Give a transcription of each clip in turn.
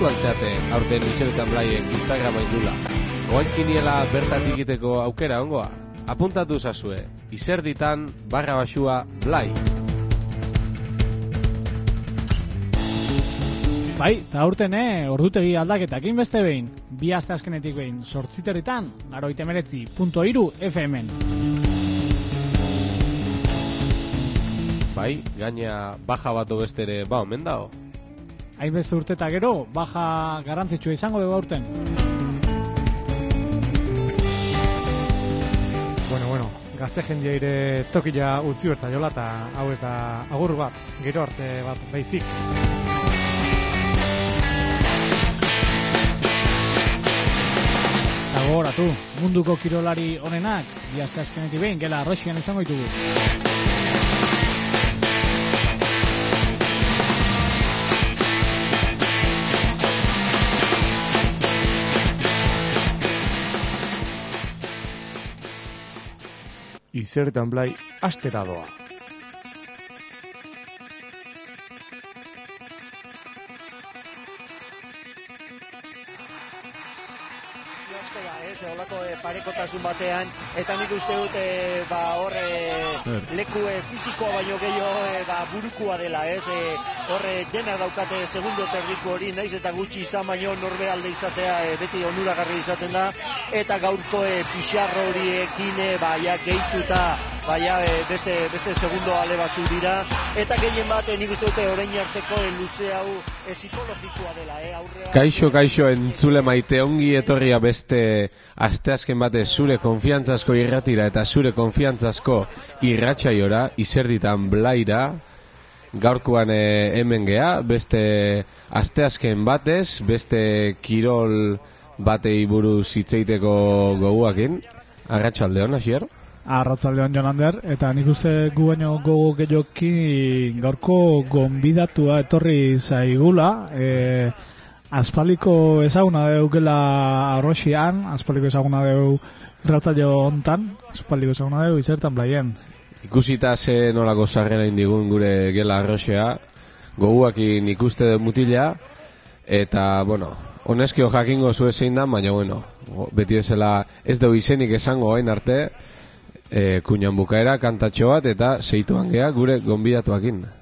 Begiratu altzeate, aurten izeretan blaien Instagrama indula. Oain kiniela bertatik egiteko aukera ongoa. Apuntatu zazue, izerditan barra basua blai. Bai, eta aurten, eh, ordutegi aldaketakin beste behin, bi aste azkenetik behin, sortziterritan, aroite meretzi, punto iru, FM-en. Bai, gaina baja bat beste ere, ba, omen dao. Hainbeste urte eta gero, baja garantzitsua izango dugu aurten. Bueno, bueno, gazte jendia ire tokila utzi berta jola eta hau ez da agur bat, gero arte bat baizik. Eta gogoratu, munduko kirolari honenak, bi aste azkenetik behin, gela arroxian izango ditugu. Izertan blai, astera doa. Parekotasun batean, eta nik uste dut, e, ba, hor, e, leku e, fizikoa baino gehiago, e, ba, burukua dela, ez, e, hor, e, denak daukate segundo terdiko hori, naiz eta gutxi izan baino norbe alde izatea, e, beti onuragarri izaten da, eta gaurko e, pixarro horiekin, e, ba, ja, gehituta, baina e, beste, beste segundo ale batzu dira, eta gehien bat, e, nik uste dute orain arteko e, luze hau e, psikologikoa dela, eh, aurrea... Kaixo, kaixo, entzule maite. Ongi etorria beste asteazken bate. Zure konfiantzazko irratira eta zure konfiantzazko irratsaiora izerditan blaira. Gaurkoan eh, hemen gea, beste asteazken batez, beste kirol batei buruz hitzeiteko goguakin. Arratsalde hon, hasier? Arratzalde hon Jonander, eta nik uste gu baino gogo gehioki gaurko gonbidatua etorri zaigula, e, Azpaliko ezaguna deukela arroxian, azpaliko ezaguna deu irratzaio hontan, azpaliko ezaguna deu izertan blaien. Ikusita ze nolako sarrera indigun gure gela arroxea, goguakin ikuste mutila, eta, bueno, honezkio jakingo zu zein da, baina, bueno, beti ezela ez deu izenik esango hain arte, e, kuñan bukaera, kantatxo bat, eta zeituan gea gure gonbidatuakin.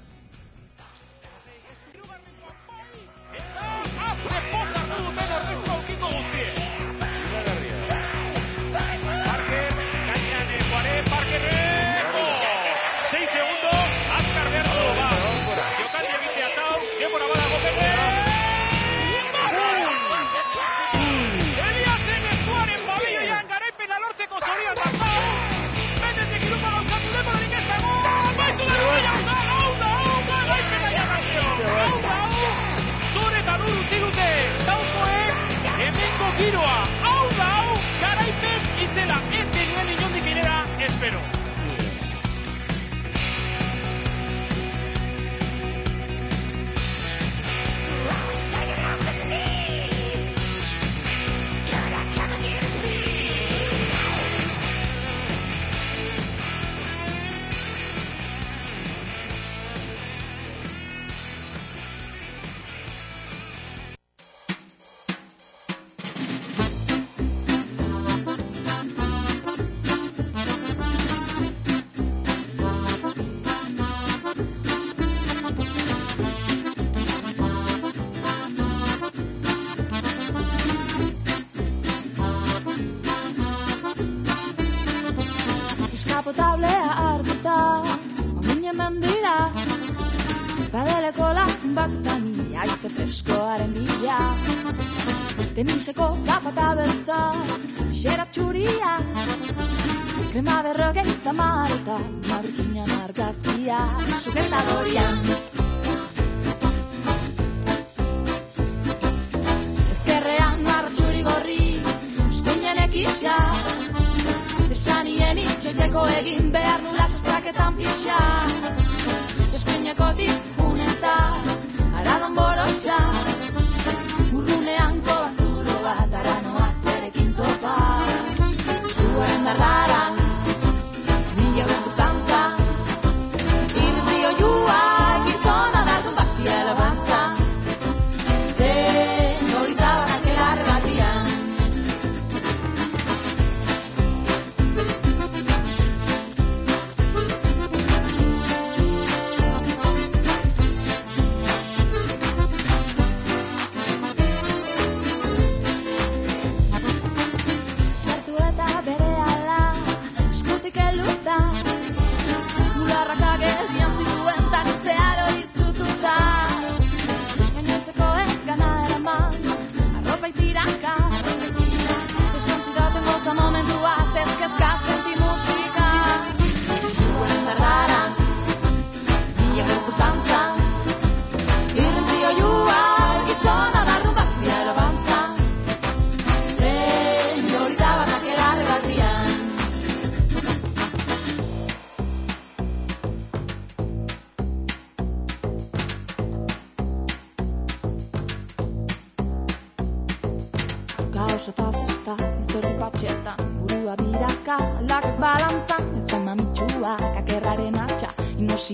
Eskapotablea argita, ominen mendira Espadeleko lan bat tani, aize freskoaren bila. Teniseko zapata beltza, xera txuria Krema berrogeita mareta, markinan argazkia Suketa dorian. Ezkerrean marra gorri, eskuinen ekisa Esanien itxoiteko egin behar nula sustraketan pixa. Eskuineko dipuneta, aradan borotxa. Urrunean kobazulo bat, aranoa zerekin topa. Zuaren darraran,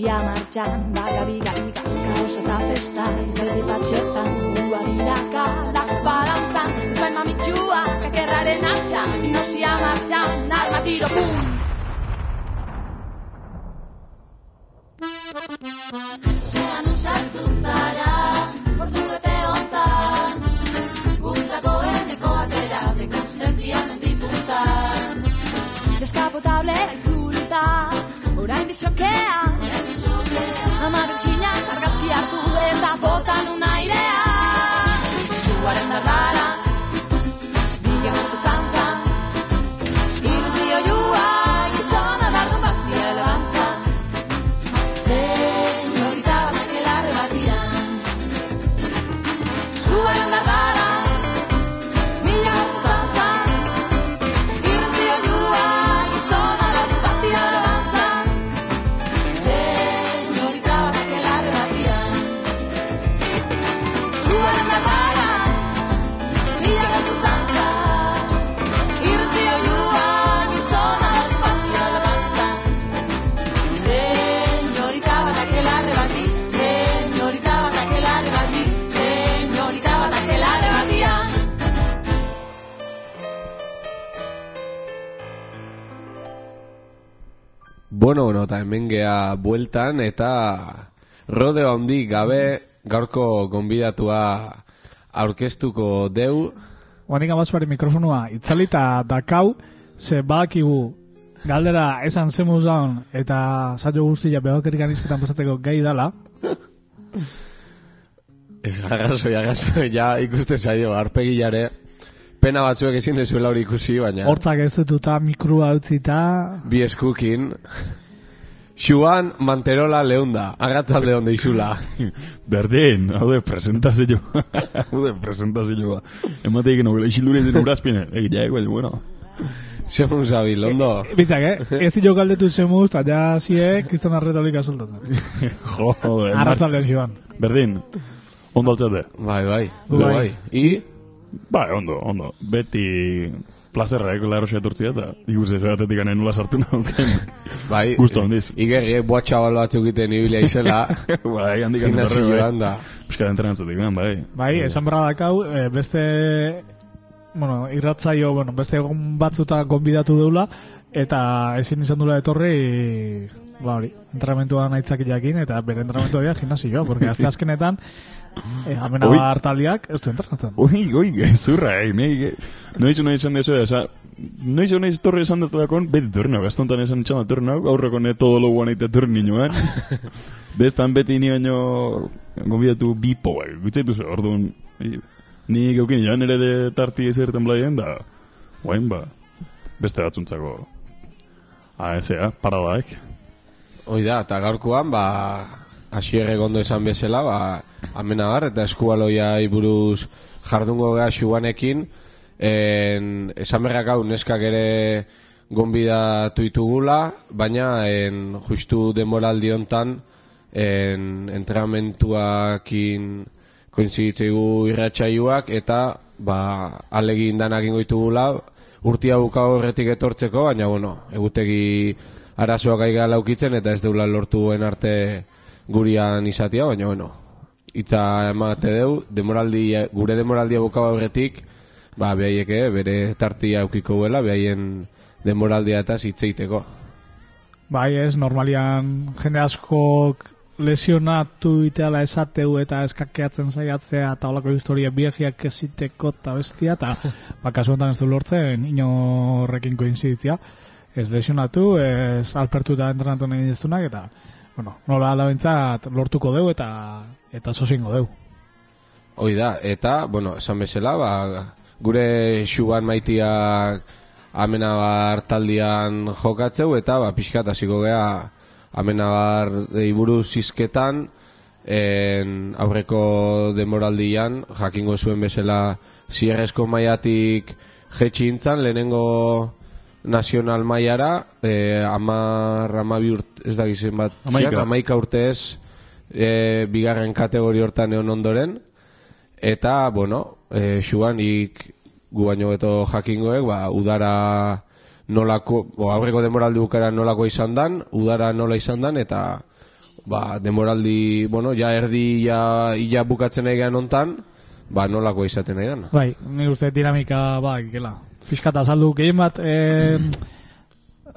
Inosia martxan, baga biga biga Kaos eta festa, izerdi patxetan Burua biraka, lakak balantzan bain mamitxua, kakerraren atxa Inosia martxan, arma tiro, pum! Bueno, bueno, eta hemen gea bueltan, eta rodeo handi gabe gaurko gonbidatua aurkeztuko deu. Oanik amazpari mikrofonua itzalita dakau, ze badakigu galdera esan zemu zaun eta saio guztia behokerik anizketan pasatzeko gai dala. Ez arrazoi, arrazoi, ja ikuste zaio, arpegilare. Pena batzuek ezin dezuela hori ikusi, baina Hortzak ez dututa mikrua utzita, bi eskukin. Xuan Manterola leunda, agatzalde onde izula. Berdin, hau de presentazio. hau de presentazioa. Emateik nogela isilure den urazpine. Egitea, baina, bueno. Zemun zabil, ondo. bitzak, eh? Ez dio galdetu zemuz, eta ja ziek, kriston arretolika soltatzen. Joder. Arratzaldean joan. Berdin, ondo altzate. Bai, Bai. bai. bai. I, Bai, ondo, ondo. Beti plazerra eko larosia etortzia eta ikusi esatetik gane nola sartu nauken. bai. Gusto handiz. Igerri, boa txabal batzuk egiten ibilia izela. bai, handik handik Gimnasioan da. Piska entrenatzetik, ben, bai. Bai, esan barra dakau, eh, beste, bueno, irratzaio, bueno, beste egon batzuta gonbidatu deula, eta ezin izan dula etorri, ba hori, entrenamentuan aitzak jakin, eta bere entrenamentua dira gimnasioa, porque azte azkenetan, eh, amena Oi. hartaldiak, ez du entrenatzen. Oi, oi, gezurra, eh, nei, noiz noiz esan dezu, esa, noiz noiz torri esan dut dakon, beti torri nago, gaztontan esan txan da torri nago, aurreko neto dolo guan eite torri ninoan. Bestan beti ni baino, gombidatu bipo, bai, gutzaitu ze, orduan, ni geukin joan ere de tarti ezerten blaien, da, guain ba, beste batzuntzako, ASA, paradaek. Hoi da, eta gaurkoan, ba, asierre gondo esan bezala, ba, amena bar, eta eskubaloia buruz jardungo gara xuanekin, en, esan berrak hau neskak ere gonbidatu ditugula, baina en, justu demoraldi hontan en, entrenamentuakin koinziditzeigu irratxaiuak, eta ba, alegin danak ingo ditugula, urtia buka horretik etortzeko, baina bueno, egutegi arazoak aiga laukitzen eta ez deula lortuen arte gurian izatia, baina bueno, itza emate deu, demoraldi, gure demoraldia buka horretik, ba, behaieke, bere tartia eukiko duela, behaien demoraldia eta zitzeiteko. Bai, ez, normalian jende askok lesionatu iteala esateu eta eskakeatzen saiatzea eta holako historia biegiak eziteko eta bestia, eta bakasu honetan ez du lortzen inorrekin koinziditzia. Ez lesionatu, ez alpertu eta entrenatu nahi diztunak, eta, bueno, nola alabintzat lortuko deu eta eta sosingo deu. Hoi da, eta, bueno, esan bezala, ba, gure xuban maitiak amenabar taldian jokatzeu, eta ba, pixkat hasiko gea amenabar buruz izketan, en aurreko demoraldian, jakingo zuen bezala zierrezko maiatik jetxintzan, lehenengo nazional maiara, eh, amar, amabi urte, ez da gizen bat, Hamaika. zian, amaika urtez, e, bigarren kategori hortan egon ondoren, eta, bueno, e, xuan, ik gu baino beto jakingoek, ba, udara nolako, o, aurreko demoraldi bukara nolako izan dan, udara nola izan dan, eta ba, demoraldi, bueno, ja erdi ja, ja bukatzen nahi gehan ontan, ba, nolako izaten nahi dan. Bai, nik uste dinamika, ba, ikela. Fiskata azaldu, gehien bat, e,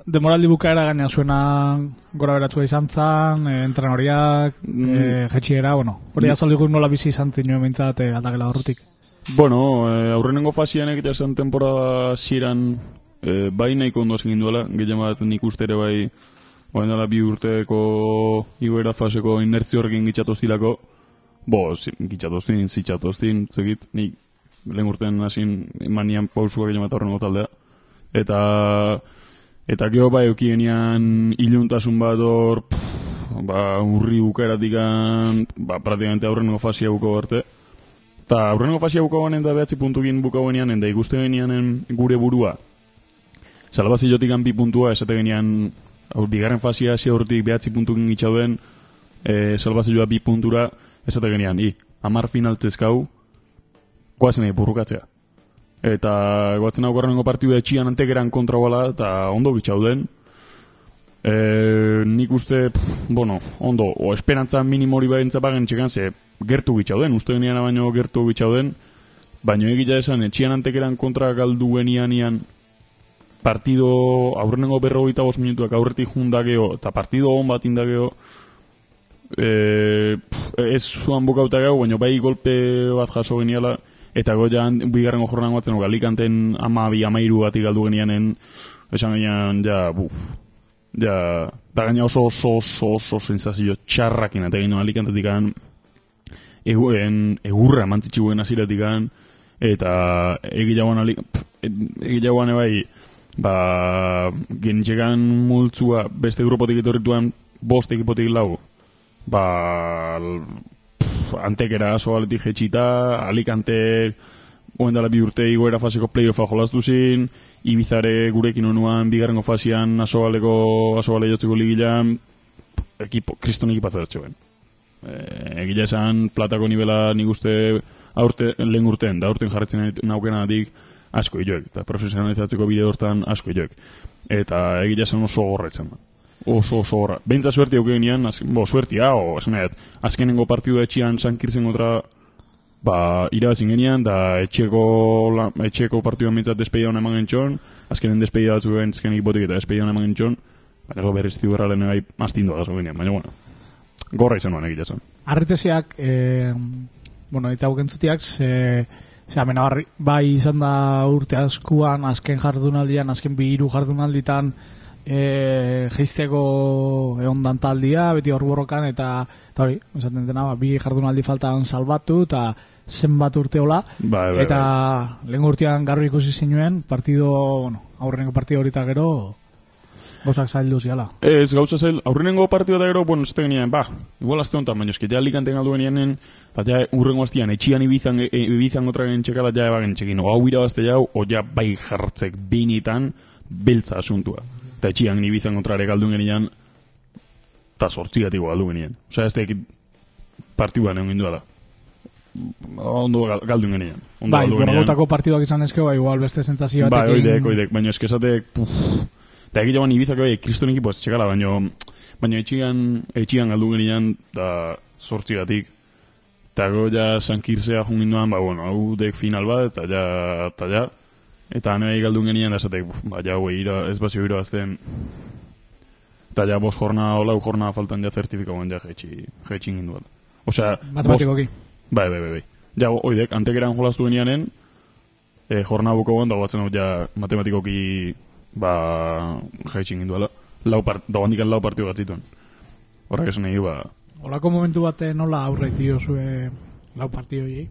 demoraldi bukaera gaina zuena gora beratua izan zan, e, entrenoriak, e, jetxiera, bueno, hori azaldu gu nola bizi izan zinuen bintzat e, aldakela horretik. Bueno, eh, aurrenengo fasian egitea zen temporada ziren eh, bai nahiko ondo egin duela, gehien bat nik uste ere bai Oain dela bi urteko igoera faseko inertzio horrekin gitxatoztilako, bo, zi- gitxatoztin, zitxatoztin, zegit, nik lehen urten hasin manian pausua gehien bat aurrengo taldea. Eta, eta geho bai eukienean iluntasun bat hor, ba, urri bukaeratik ba, praktikamente aurrengo fasia buko arte. Eta aurrengo fasia buko ganen da behatzi puntukin buko genean, da ikuste genean gure burua, Salbazi jotik bi puntua, esate genean, hau, bigarren fasia hasi hortik behatzi puntukin itxauden, e, salbazi joa bi puntura, esate genean, i, amar final goazen nahi burrukatzea. Eta goatzen hau garrango partidu etxian antegeran kontra bala, eta ondo bitxauden. E, nik uste, pff, bueno, ondo, o esperantza minimori baintza bagen txekan, ze gertu bitxauden, uste genean baino gertu bitxauden, baino egia esan, etxian antegeran kontra galdu genian ian, partido aurrenengo berrogeita bost minutuak aurretik jundageo eta partido on bat indageo e, pff, ez zuan bukauta gau, baina bai golpe bat jaso geniala eta goia bigarrengo jornan batzen no, Alicanten ama bi amairu batik galdu genianen esan genian ja buf ja da gaina oso oso oso oso sensazio txarrakin eta gino Alicantetik an eguen egurra mantzitxuen hasieratik. An eta egilagoan ali pff, egilagoan bai ba genitxekan multzua beste grupotik etorrituan bost ekipotik lau ba antekera aso aletik jetxita alikante oen dela bi urte igoera faseko playoffa jolaztu zin Ibizare gurekin onuan bigarrengo fasian asobaleko asobale jotzeko ligilan ekipo, kriston ekipatza zuen e, egia esan platako nivela nik uste aurte, lehen urten, da aurten jarretzen naukenatik asko joek, eta profesionalizatzeko bide hortan asko joek. Eta egia esan oso gorretzen da. Oso, oso gorra. Beintza suerti auken nian, bo, suertia, o, esan nahi, dut, azkenengo partidu etxian sankirzen otra, ba, irabazin genian, da etxeko, la, etxeko partiduan bintzat despeida hona eman gentxon, azkenen despeida batzu egin zken ekipotik eta despeida hona eman gentxon, baina go berriz ziburra lehen bai mastindu da genian, baina bueno, gorra izan nuen egia esan. Arretesiak, e, bueno, itzauk entzutiak, ze, ze amena bai izan da urte askuan, azken jardunaldian, azken bi hiru jardunalditan, e, geizteko eondan taldia, beti hor borrokan, eta, eta hori, esaten dena, ba, bi jardunaldi faltan salbatu, eta zenbat urteola, Bai, bai, eta lehen urtean garbi ikusi zinuen, partido, bueno, aurreneko partido horita gero, gozak zaildu ziala. Ez, gauza zel, aurrenengo partidua da gero, bueno, ez tegenean, ba, igual azte honetan, baina eski, ja likanten galdu genianen, eta ja urrengo aztian, etxian ibizan, e, ibizan otra gen txekala, ja ebagen txekin, o hau irabazte jau, o ja bai jartzek binitan, beltza asuntua. Eta etxian ibizan otrare galdu genian, eta sortzigatiko galdu genien. Osea, ez tekit partiduan egon gindu da. Ondo gal- galdu genian. Ondo Bai, borragotako partiduak izan ezkeo, bai, igual beste zentzazio Bai, batekin. oidek, oidek, baina eske esatek, puf, eta egia ban ibizak bai, kriston ekipo ez txekala, baina, baina etxian, etxian galdu genian, da sortzigatik, eta go ja sankirzea junginduan, ba, bueno, hau dek final bat, eta ja, eta ja, eta nahi galdu genian, da esatek, ba, ja, güey, ira, ez bazio irabazten, eta ja, bos jorna, olau jorna faltan ja zertifikauen ja jetxi, jetxi ginduan. Osea, bos- Matematikoki. Bai, bai, bai, bai. Ja, oidek, antekeran jolaztu genianen, e, jorna buko guen, dago batzen hau ja matematikoki, ba, jaitxin ginduela. Lau part, dago handikan lau partidu batzituen. Horrek esan nahi, ba, Olako momentu bate nola aurreiti zue lau partidoiei?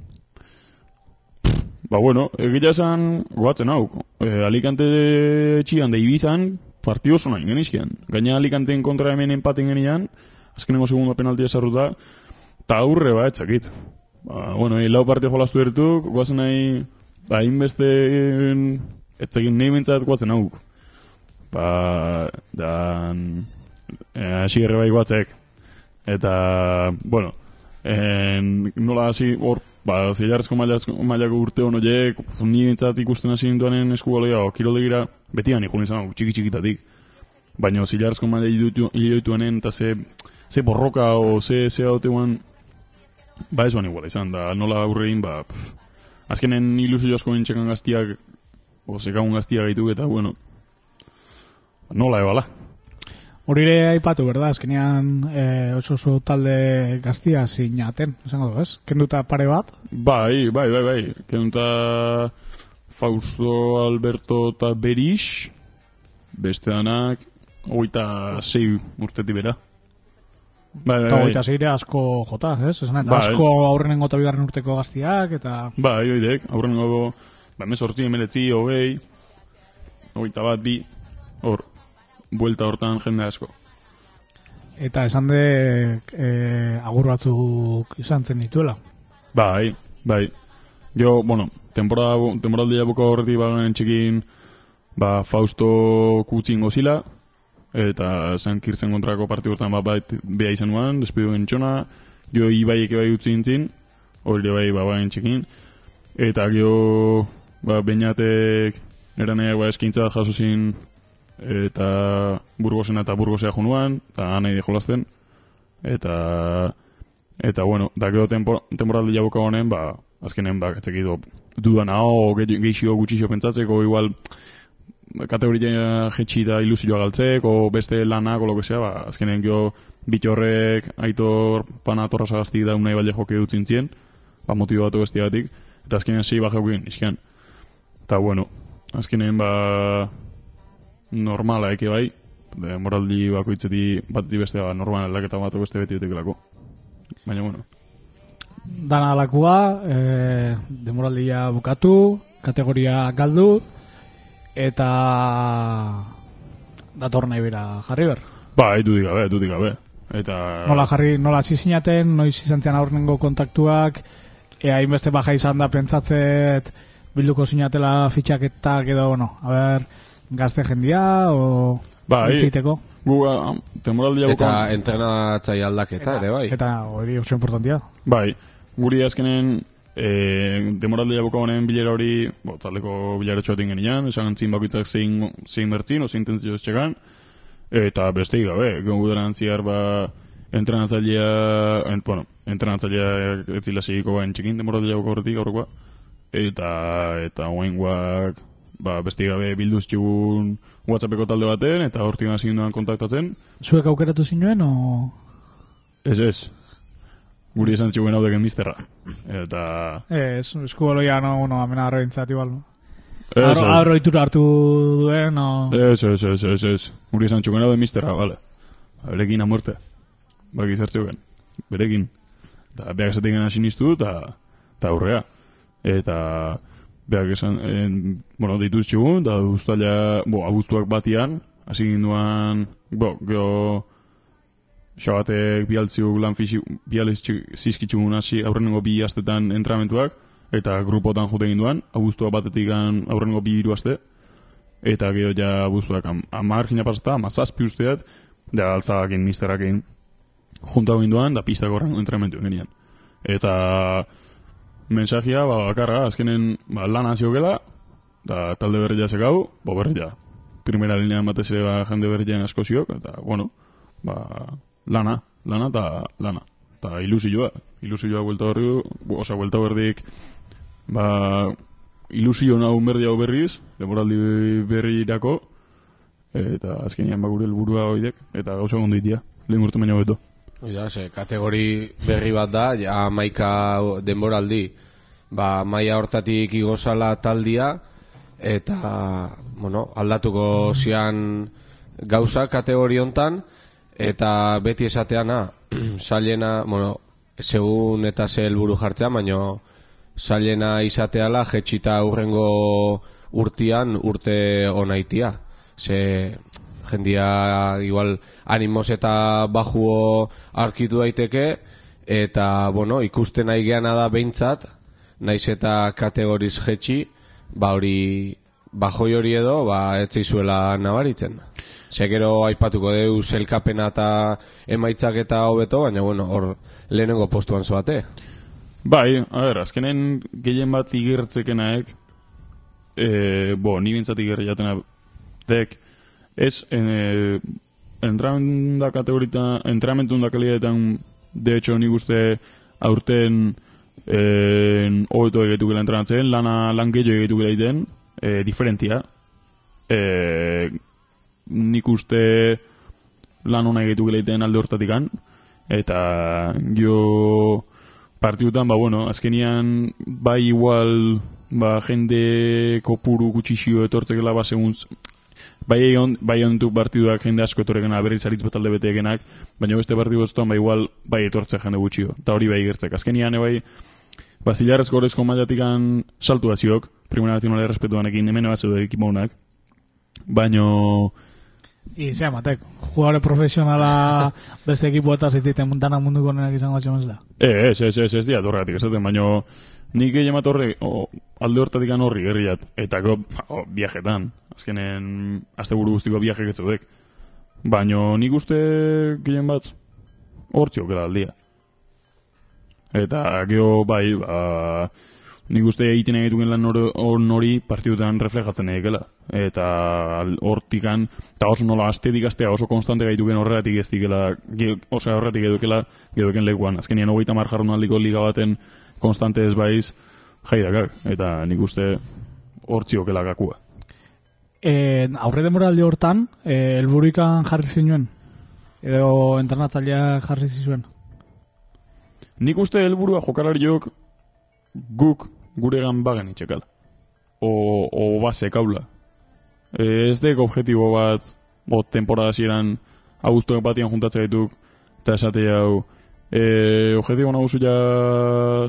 Ba, bueno, egia esan, goatzen hau, e, Alicante txian da Ibizan, partidu oso nahi genizkian. Gaina Alicanteen kontra hemen empaten genian, azkenengo segundo penaltia esarruta, eta aurre ba, etzakit. Ba, bueno, e, lau partidu jolastu ertuk, goazen nahi, ba, inbeste, etzakin nahi bintzat goatzen hau. Ba, da, e, hasi erre bai goatzek. Eta, bueno, en, nola hasi hor ba, zilarrezko mailako urte hon horiek, ni entzat ikusten hasi ninduanen eskubaloia, o, kiroldegira, beti gani jun izan, txiki txikitatik. Baina zilarrezko maila hiloituanen, eta ze, ze borroka, o ze, ze haute guan, ba ez guan iguala izan, da nola aurrein, ba, pff, azkenen ilusio asko nintxekan gaztiak, o zekagun gaztiak gaitu, eta bueno, nola ebala. Hori ere aipatu, berda, azkenean eh, oso oso talde gaztia zinaten, esango du, ez? Kenduta pare bat, Bai, bai, bai, bai. Kenunta Fausto Alberto eta Berix, beste danak, hogeita sei urtetik bera. Bai, bai, eta bai. zeire asko jota, ez? Esan, eta Bai. asko aurrenengo eta bigarren urteko gaztiak, eta Bai, oidek, aurren gogo, ba, emez hortzi emeletzi, hogei, hogeita bat, bi, hor, buelta hortan jende asko. eta esan de eh, agur batzuk izan zen dituela. Bai, bai. Jo, bueno, temporada, temporaldia buko horretik baganen txikin, ba, Fausto kutzin gozila, eta San Kirtzen kontrako parti hortan bat bait beha izan nuan, despidu gentxona, jo ibai bai utzi nintzen, hori bai babaen txikin, eta gio, ba, bainatek, eraneak ba eskintza bat jaso zin, eta burgosena eta burgosea junuan, eta anai de jolazten, eta eta bueno, da gero tempo, temporaldi jabuka honen, ba, azkenen, ba, etzekido, dudan hau, geixio gutxixo pentsatzeko, igual, kategoria jetxi da ilusioa galtzek, o beste lanak, o sea, ba, azkenen gero bitorrek, aitor, pana torrazagaztik da unai balde joke dutzen zien, ba, motibatu bestiagatik, eta azkenen zei ba jaukin, izkian. Eta bueno, azkenen, ba, normala eke bai, de moraldi bakoitzeti batetik beste ba, normal aldaketa bat beste beti dutekelako. Baina bueno, Dana alakua, eh, demoraldia bukatu, kategoria galdu, eta dator nahi bera jarri ber. ba, dudik gabe, dudik gabe. Eta Nola jarri, nola hasi zinaten, noiz izan zian aurrengo kontaktuak, ea hainbeste baja izan da pentsatzet bilduko zinatela fitxaketak edo, bueno, a ber, gazte jendia, o hitz egiteko. gu ah, temoraldia Eta bukan, entrenatzaile aldaketa ere, bai. Eta hori oso importantia. bai, guri azkenen e, demoraldia buka honen bilera hori, bo, taldeko bilera txoatin genian, esan zin bakoitzak zein, zein bertzin, o zein tentzio ez txekan, eta beste gabe, gongu dara antziar, ba, entrenatzailea, en, bueno, entrenatzailea ez zila segiko bain txekin demoraldia buka horretik aurrekoa, eta, eta oainguak, ba, beste gabe bilduz txugun WhatsAppeko talde baten, eta hortik hasi ginduan kontaktatzen, Zuek aukeratu zinuen, o... Ez ez. Guri esan ziguen hau deken misterra. Eta... Ez, eskubaloia, no, no, amena arrointzat, igual. Arro, ez. arro itura hartu duen, no... Ez, ez, ez, ez, ez. Guri esan ziguen hau de misterra, bale. Berekin a muerte. Baki zertzeuken. Berekin. Eta beak esaten gana sinistu, eta eta aurrea. Eta beak esan, en, bueno, dituz txugun, da guztalia, bo, abuztuak batian, hasi ginduan, bo, geho, xabatek bialtziuk lan fisi, bializizkitzugun hasi aurrenengo bi astetan entramentuak, eta grupotan jute ginduan, abuztua batetik aurrenengo bi hiru aste, eta gero ja abuztuak am, amar gina pasata, amazazpi usteat, da altzakin misterakin junta ginduan, da pistako horrengo entramentu genian. Eta mensajia, ba, bakarra, azkenen ba, lan hasio gela, da talde berria sekau, bo berria. Primera linean batez ere ba, jende berrian asko ziok, eta, bueno, ba, lana, lana eta lana. Eta ilusioa, ilusioa buelta horri, osea, buelta berdik, ba, ilusio nahu berdi hau berriz, demoraldi berri irako, eta azkenean ba gure helburua hoidek, eta gauza gondo itia, lehen urte baino beto. Oida, ze, kategori berri bat da, ja maika denboraldi, ba, maia hortatik igozala taldia, eta, bueno, aldatuko zian gauza kategori hontan, eta beti esateana, sailena, bueno, segun eta ze helburu jartzea, baino sailena izateala jetxita urrengo urtian urte onaitia. Ze jendia igual animos eta bajuo arkitu daiteke eta bueno, ikusten nahi geana da behintzat naiz eta kategoriz jetxi ba hori bajoi hori edo ba ez zaizuela nabaritzen. Ze gero aipatuko deu zelkapena eta emaitzak eta hobeto, baina bueno, hor lehenengo postuan zoate. Bai, a ber, azkenen gehien bat igertzekenaek, e, bo, ni bintzat igerri jatena dek, ez, e, entramentu da kategorita, entramentu da kalitatean, de hecho, nik uste aurten eh, hobeto egitu gela entrenatzen, lana lan gehiago egitu gela egiten, eh, diferentia. Eh, nik uste lan hona egitu gela egiten alde hortatikan, eta gio partidutan, ba bueno, azkenian bai igual ba jende kopuru gutxixio etortzekela ba segun bai egon bai ontu partiduak jende asko etorrekena berriz aritz batalde beteekenak baina beste partidu ezton ba igual bai etortze jende gutxio eta hori bai gertzek azkenian bai Basilarrez gorezko mailatikan saltu aziok, primera nazionale errespetuanekin hemen bat zeude ekipaunak, baino I, zea, matek, jugadore profesionala beste ekipo eta zitziten danak munduko nenak izango atxemezela. E, ez, ez, ez, ez dia, dorregatik esaten, baino nik egin bat horre, o, alde hortatik horri gerriat, eta go, o, viajetan, azkenen, azte buru guztiko viaje getzudek. Baino nik uste gehien bat, hortziok gela aldia. Eta geho, bai, ba, nik uste egiten egiten lan hor- hor nori partidutan reflejatzen egekela. Eta hortikan, eta oso nola astetik astea oso konstante gaituken horregatik ez dikela, oso horregatik edukela, geduken lekuan. Azkenian hogeita mar jardunaldiko liga baten konstante ez baiz, jaidakak. Eta nik uste hortziokela gakua. E, aurre demoraldi hortan, e, elburuikan jarri zinuen? Edo entrenatzailea jarri zizuen? Nik uste helburua jokalariok guk guregan bagen itxekal. O, o base kaula. E, ez dek objetibo bat, o temporada ziren, abuztuak batian juntatzea dituk, eta esate hau, e, objetibo nagusu ja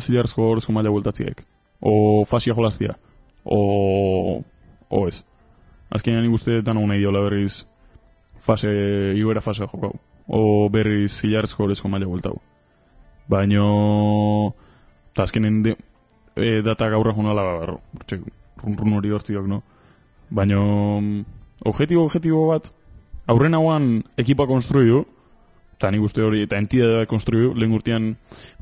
zidarzko horrezko maila bultatziek. O fasia jolaztia. O, o ez. Azkenean nik uste dan nahi berriz fase, igoera fase jokau. O berriz zidarzko horrezko maila bultau. Baino, eta azkenen de, e, data gaurra junala, barro, run run hori hortziok, no? Baino, objetibo, objetibo bat, aurren hauan ekipa konstruiu, eta nik uste hori, eta entidadea konstruiu, lehen urtean,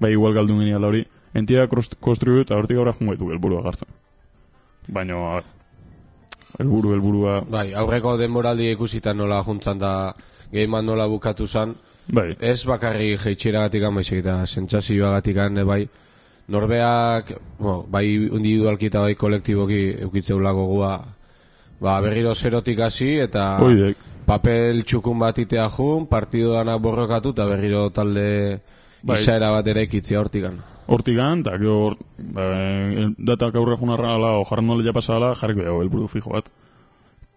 bai igual galdu geniala hori, entidadea konstruiu, eta hortik gaurra jungo ditu helburua gartzen. Baino, a ver, helburu, helburua, Bai, aurreko denboraldi ikusita nola juntzan da gehiman nola bukatu zan, bai, ez bakarri jeitxeragatik baizik eta sentsazioagatik bai, norbeak, bueno, bai individualki eta bai kolektiboki eukitzeula gogua, ba, berriro zerotik hasi eta Oidek. Papel txukun bat itea jun, partido danak borrokatu eta berriro talde Bai. izaera bat ere ikitzea hortikan. hortikan, eta gero, hor, ba, datak aurre junarra ala, o jarren nola pasala, jarriko dago, helburu fijo bat.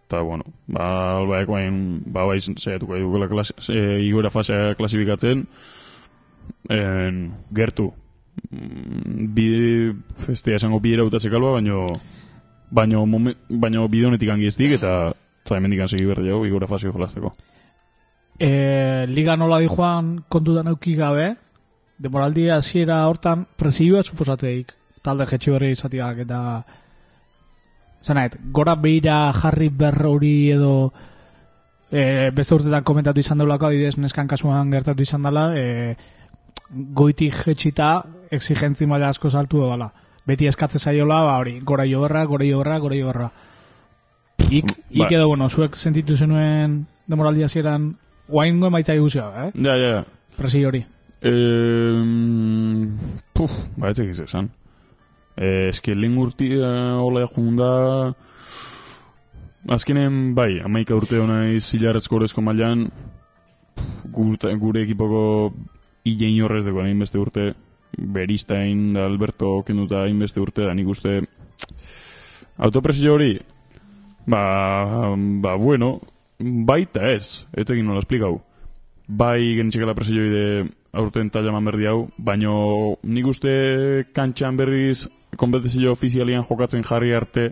Eta, bueno, ba, alba ekoain, ba, bai, zeiatuko edukela klase, e, igoera fasea klasifikatzen, en, gertu. Mm, Bi, festea esango bi erautatzek alba, baino, baino, momen, baino bide honetik angiztik, eta, eta hemendik segi berri jau, igoera faseo jolazteko. E, liga nola di joan kontutan euki gabe, demoraldi hasiera hortan presioa suposateik talde jetxe berri izatiak eta zanait, gora behira jarri berrori edo e, beste urtetan komentatu izan daulako adibidez neskan kasuan gertatu izan dela e, goitik jetxita exigentzi maila asko saltu dela beti eskatze zaiola, ba hori, gora joberra, gora joberra, gora joberra ik, ik Ba. edo, bueno, zuek sentitu zenuen demoraldi hasieran guaingo emaitza iguzioa, eh? Ja, ja, ja. Presio hori. Eh, puf, ba, ez egiz esan. Eh, eske lehen urtia hola junda... Azkenen, bai, amaika urte hona zilarrezko horrezko mailan gure, gure ekipoko hilein horrez dago hainbeste urte Beristain da Alberto kenduta hainbeste urte da nik uste autopresio hori ba, ba bueno baita ez, ez egin nola esplikau bai genitxekela presio de aurten talla eman berdi hau, baino nik uste kantxan berriz konbetezio ofizialian jokatzen jarri arte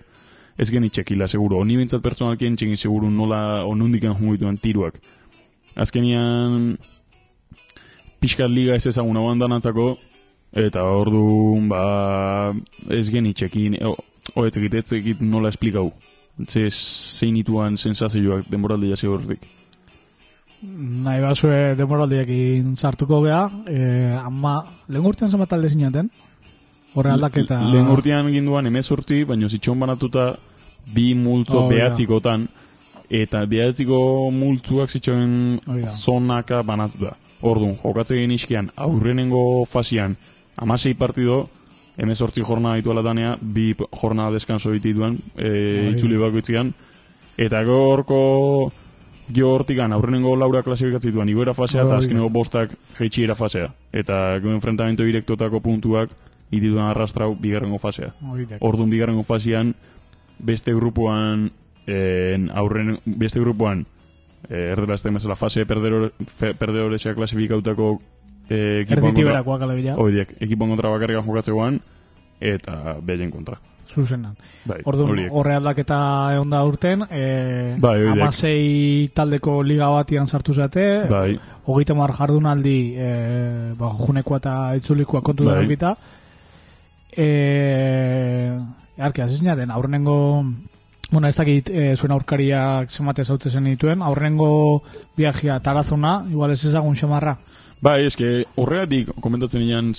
ez genitxekila, seguro. Oni bintzat pertsonalki entxegin seguro nola onundiken jungo dituen tiruak. Azkenian pixkat liga ez ezaguna bandanantzako eta ordu ba, ez genitxekin o, o ez egit, ez egit nola esplikau. Ze zein ituan sensazioak denboraldi jasi horretik. Nahi basue demoraldiekin sartuko gea, eh, ama, lehen urtean zenbat talde zinaten? Horre aldaketa... Lehen urtean ginduan emezortzi, baina zitxon banatuta bi multzo Oh, behatzikotan, eta behatziko multzuak zitxoen Hori da. zonaka banatuta. Orduan, jokatze egin iskian, aurrenengo fasian, amasei partido, emezortzi jornada ditu alatanea, bi jornada deskanso ditu duen, e, Bai. itzuli bakoitzian, eta gorko gio hortikan aurrenengo laura klasifikatzi duen igoera fasea eta da. azkenengo bostak jeitxiera fasea. Eta gero enfrentamento direktotako puntuak itituen arrastrau bigarrengo fasea. Orduan bigarrengo fasean beste grupuan en, aurren beste grupuan eh, erdela ez bezala fase perdedore fe- klasifikautako eh, Erditi kontra Oidiek, ekipoen kontra bakarrik jokatzegoan eta behaien kontra. zuzenan. Bai, Orduan, horre aldaketa egon da urten, e, Bai, horiek. amasei taldeko liga batian sartu zate, Bai, hogeita mar jardunaldi e, ba, junekoa eta itzulikoa kontu Bai. da. E, Arki, azizinaten, aurrenengo Bueno, ez dakit e, zuen aurkariak zemate zautze zen dituen, aurrenengo viajea tarazona, igual ez ezagun xamarra. Bai, eske horregatik komentatzen nian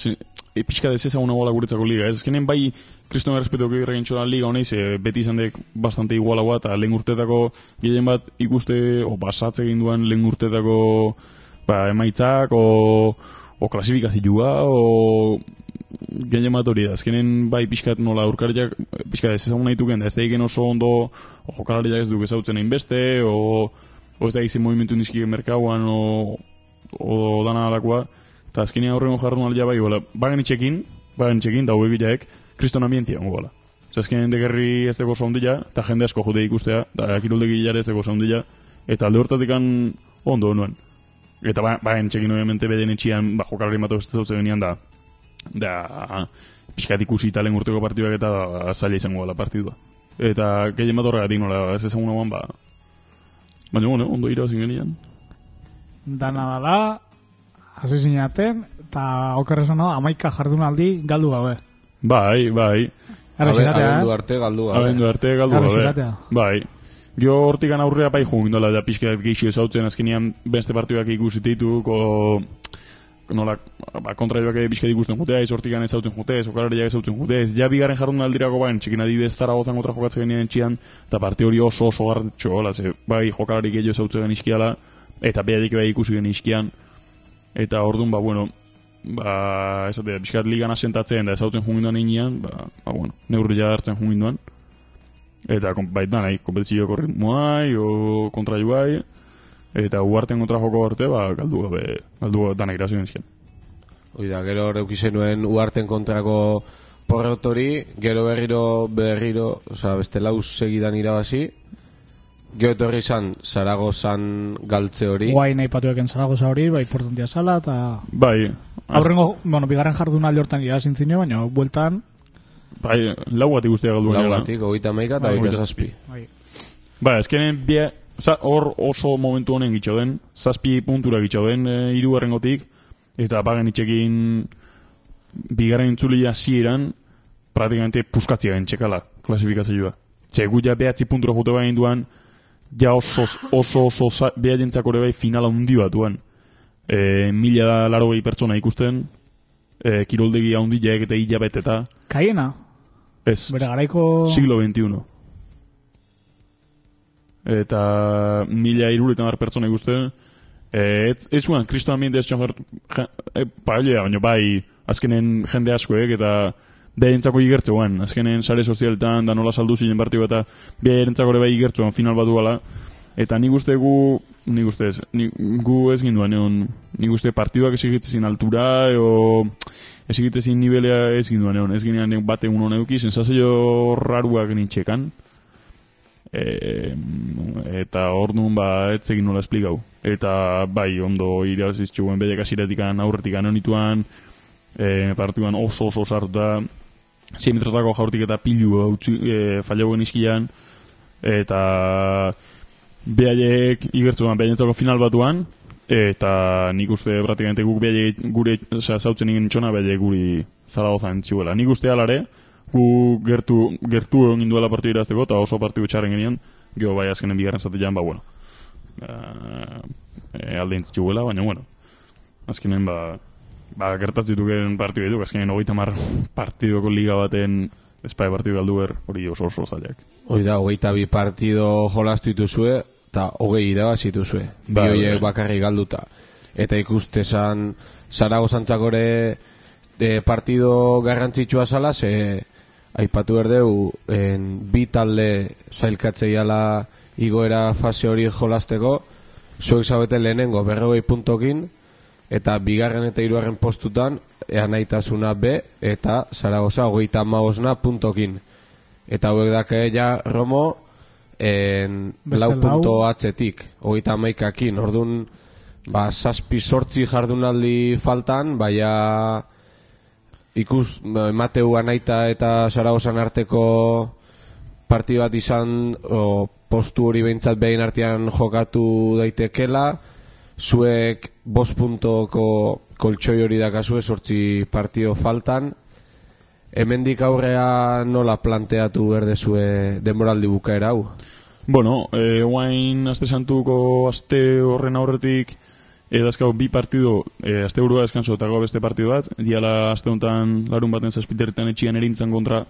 e, pixka ez ezaguna gola guretzako liga. Ez ezkenen bai kriston errespetu egin da liga honeiz, e, beti izan dek bastante igualagoa eta lehen urtetako gehien bat ikuste, o basatze egin duen lehen urtetako ba, emaitzak, o, o klasifikazioa, o gehien bat hori da. Azkenen bai pixkat nola aurkariak, pixkat ez ezaguna dituken, da ez da oso ondo, o jokalariak ez duk ezautzen egin beste, o, o ez da egin movimentu nizki merkauan, o, o dana alakoa, eta azkenean horrengo jarrun aldia bai, bola, bagen itxekin, bagen itxekin, da hauek gilaek, kriston ambientia ongo bola. Osa, azkenean degerri ez deko saundila, eta jende asko jode ikustea, da kiroldegi hilare ez deko saundila, eta alde hortatik ondo nuen. Eta ba, bagen itxekin, obviamente, beden etxian, ba, jokalari bat ez zautzen genian da, da, pixkat ikusi talen urteko partiduak eta da, zaila izango dela partidua. Eta gehien bat horregatik nola, ez ezagun hauan, ba, baina, bueno, ondo irabazin genian. Dana dala, hasi zinaten, eta okerrezan da, amaika jardunaldi galdu gabe. Bai, bai. Abendu eh? arte galdu gabe. Abendu arte galdu gabe. Bai. Gio hortikan aurrea bai jugin dola da pixka geixo ezautzen azkenean beste partiduak ikusi ditu ko nola ba, kontraioak ere pixka ikusten jutea, ez hortikan ezautzen jutea, ez okalariak ezautzen jutea, ez ja bigarren jarrun aldirako bain, txikin adibidez Zaragozan kontra jokatzen genien txian, eta parte hori oso oso garratxo, hola, ze, bai jokalarik gehiago ezautzen gen iskiala, eta behadik bai ikusi gen iskian, eta ordun ba, bueno, ba, ez da, pixkat ligan asentatzen da ezautzen jungin duan inean, ba, ba, bueno, neurria hartzen jungin duan, eta baita nahi, kompetizioko ritmoai, o kontraioai, eta uarten kontra joko arte, ba, galdu gabe, galdu gabe dana irazioen esken. Hoi da, gero hor zenuen uarten kontrako porrot hori, gero berriro, berriro, oza, beste lau segidan irabazi, gero etorri izan, Zaragozan galtze hori, Guai nahi patueken Zaragoza hori, bai importantia zala, eta Bai, aurrengo, bueno, bigarren jardunaldi hortan irasin zine, baina bueltan, bai, lau bat ikustea galdu lau gainera. batik, hogeita maika eta Bai, hogeita zazpi. bai, Ba, ezkenen bie, za, hor oso momentu honen gitxo den, zazpi puntura gitxo den, e, irugarren gotik, eta bagen itxekin bigarren intzulia zieran, praktikamente puskatzia gen txekala, klasifikazioa. Txe, gu ja behatzi puntura jute bain duan, ja oso, oso, oso, za- behatentzako ere bai finala hundi bat duan. E, mila laro gehi pertsona ikusten, e, kiroldegi haundi jaek eta hilabeteta, kaiena, ez, bere garaiko... siglo XXI. Eta mila iruretan har pertsona ikusten, e, ez, ez zuen, kriston ambiente ez txon jart, ja, e, baina bai, azkenen jende askoek, eta beharentzako igertzean, azkenen sare sozialetan, da nola saldu ziren partio eta beharentzako ere bai igertzean final bat duala, eta nik uste gu, nik uste ez, ni, gu ez ginduen, egon, nik uste partiduak ez egitzezin altura, o ez egitzezin nivelea ez ginduen, egon, ez ginean bate uno neuki, sensazio raruak nintxekan, e, eta orduan ba ez egin nola esplikau. Eta bai ondo iraziztxuguen bedek asiretikan aurretikan honituan e, partituan oso oso sartuta 6 metrotako jaurtik eta pilu e, fallagoen izkian eta behaiek igertzuan behaietzako final batuan eta nik uste praktikamente guk behaiek gure osea, zautzen egin txona behaiek guri zaragozan txuela nik uste alare gu gertu, gertu egin duela partidu irazteko eta oso partidu txarren genian geho bai azkenen bigarren zatean ba bueno e, alde intzitxuela baina bueno azkenen ba ba, gertatzituken partidu ditu, azkenean hogeita mar partidoko liga baten espai partidu galdu ber, hori oso oso zailak. Hoi da, hogeita bi partido jolastu dituzue, eta hogei irabazi dituzue. Bi Bai, horiek bai. bakarrik galduta. Eta ikustezan, Zaragozantzakore e, partido garrantzitsua zala, ze aipatu berdeu, en, bi talde zailkatzeiala igoera fase hori jolasteko, zuek zabete lehenengo berrogei puntokin, eta bigarren eta hirugarren postutan eanaitasuna B eta Zaragoza hogeita hamabosna puntokin. Eta hauek dake ja Romo en, lau punto atzetik, hogeita hamaikakin, orduan ba, zazpi sortzi jardunaldi faltan, baina ikus ba, Mateu Anaita eta Zaragozan arteko partidu bat izan o, postu hori behintzat behin artean jokatu daitekela zuek bost puntoko koltsoi hori dakazue sortzi partio faltan. Hemendik aurrea nola planteatu berdezue denboraldi bukaera hau? Bueno, e, guain aste santuko aste horren aurretik edazkau bi partido, e, aste burua deskanso eta beste partido bat, diala aste honetan larun baten zazpiterretan etxian erintzan kontra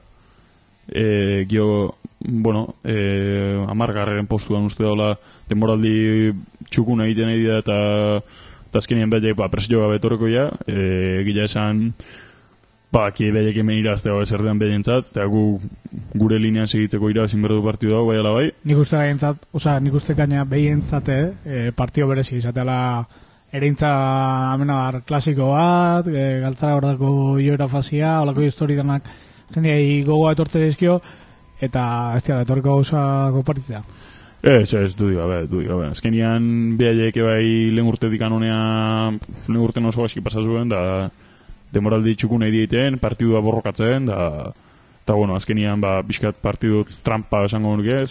e, gio, bueno, e, amargarren postuan uste daula denboraldi txukuna egiten nahi dira eta eta azkenien behar ba, presio gabe etorreko ja, e, gila esan ba, ki behar hemen irazte hau ezerdean behentzat, eta gu gure linean segitzeko irabazin berdu partidu dago, bai ala bai, Nik uste gaientzat, osea, nik uste gaina behientzate, e, partio berezi izateala ereintza amenar klasiko bat, e, galtzara hordako joera fazia, olako historietanak jendeai gogoa etortze dizkio, eta ez dira, etorriko gauza kompartitzea. Ez, ez, du gabe, du gabe. Azkenian, behaiek bai lehen urtetik anonea, lehen urten oso gaizki pasa zuen, da demoraldi txukun nahi dieten, partidua borrokatzen, da, eta bueno, azkenian, ba, bizkat partidu trampa esango nuke,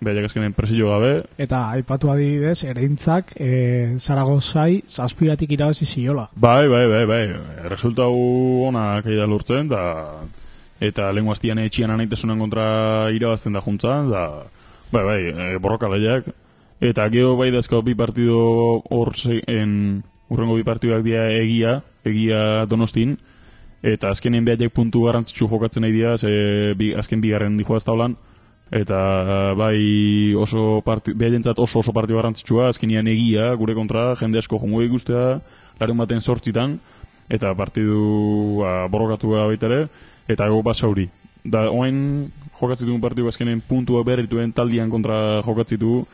behaiek azkenen presio gabe, Eta aipatu adibidez, ereintzak e, Zaragozai zazpigatik irabazi ziola. Bai, bai, bai, bai. Resultau ona kaida lortzen, da... Eta lehen guaztian etxian anaitasunan kontra irabazten da juntzan, da... Bai, bai, e, borroka lehiak. Eta gero bai dazkau bi partido hor en... Urrengo bi partiduak dira egia, egia donostin. Eta azkenen behaiek puntu garrantzitsu jokatzen nahi dira, ze bi, azken bigarren dijoa ez taulan. Eta bai oso parti, behaentzat oso oso partio garrantzitsua, azkenian egia, gure kontra, jende asko jongo ikustea, larun baten sortzitan, eta partidu ba, borrokatu gara baita ere, eta go basauri. Da, oain jokatzen dugun partidu azkenen puntua berrituen taldian kontra jokatzitu,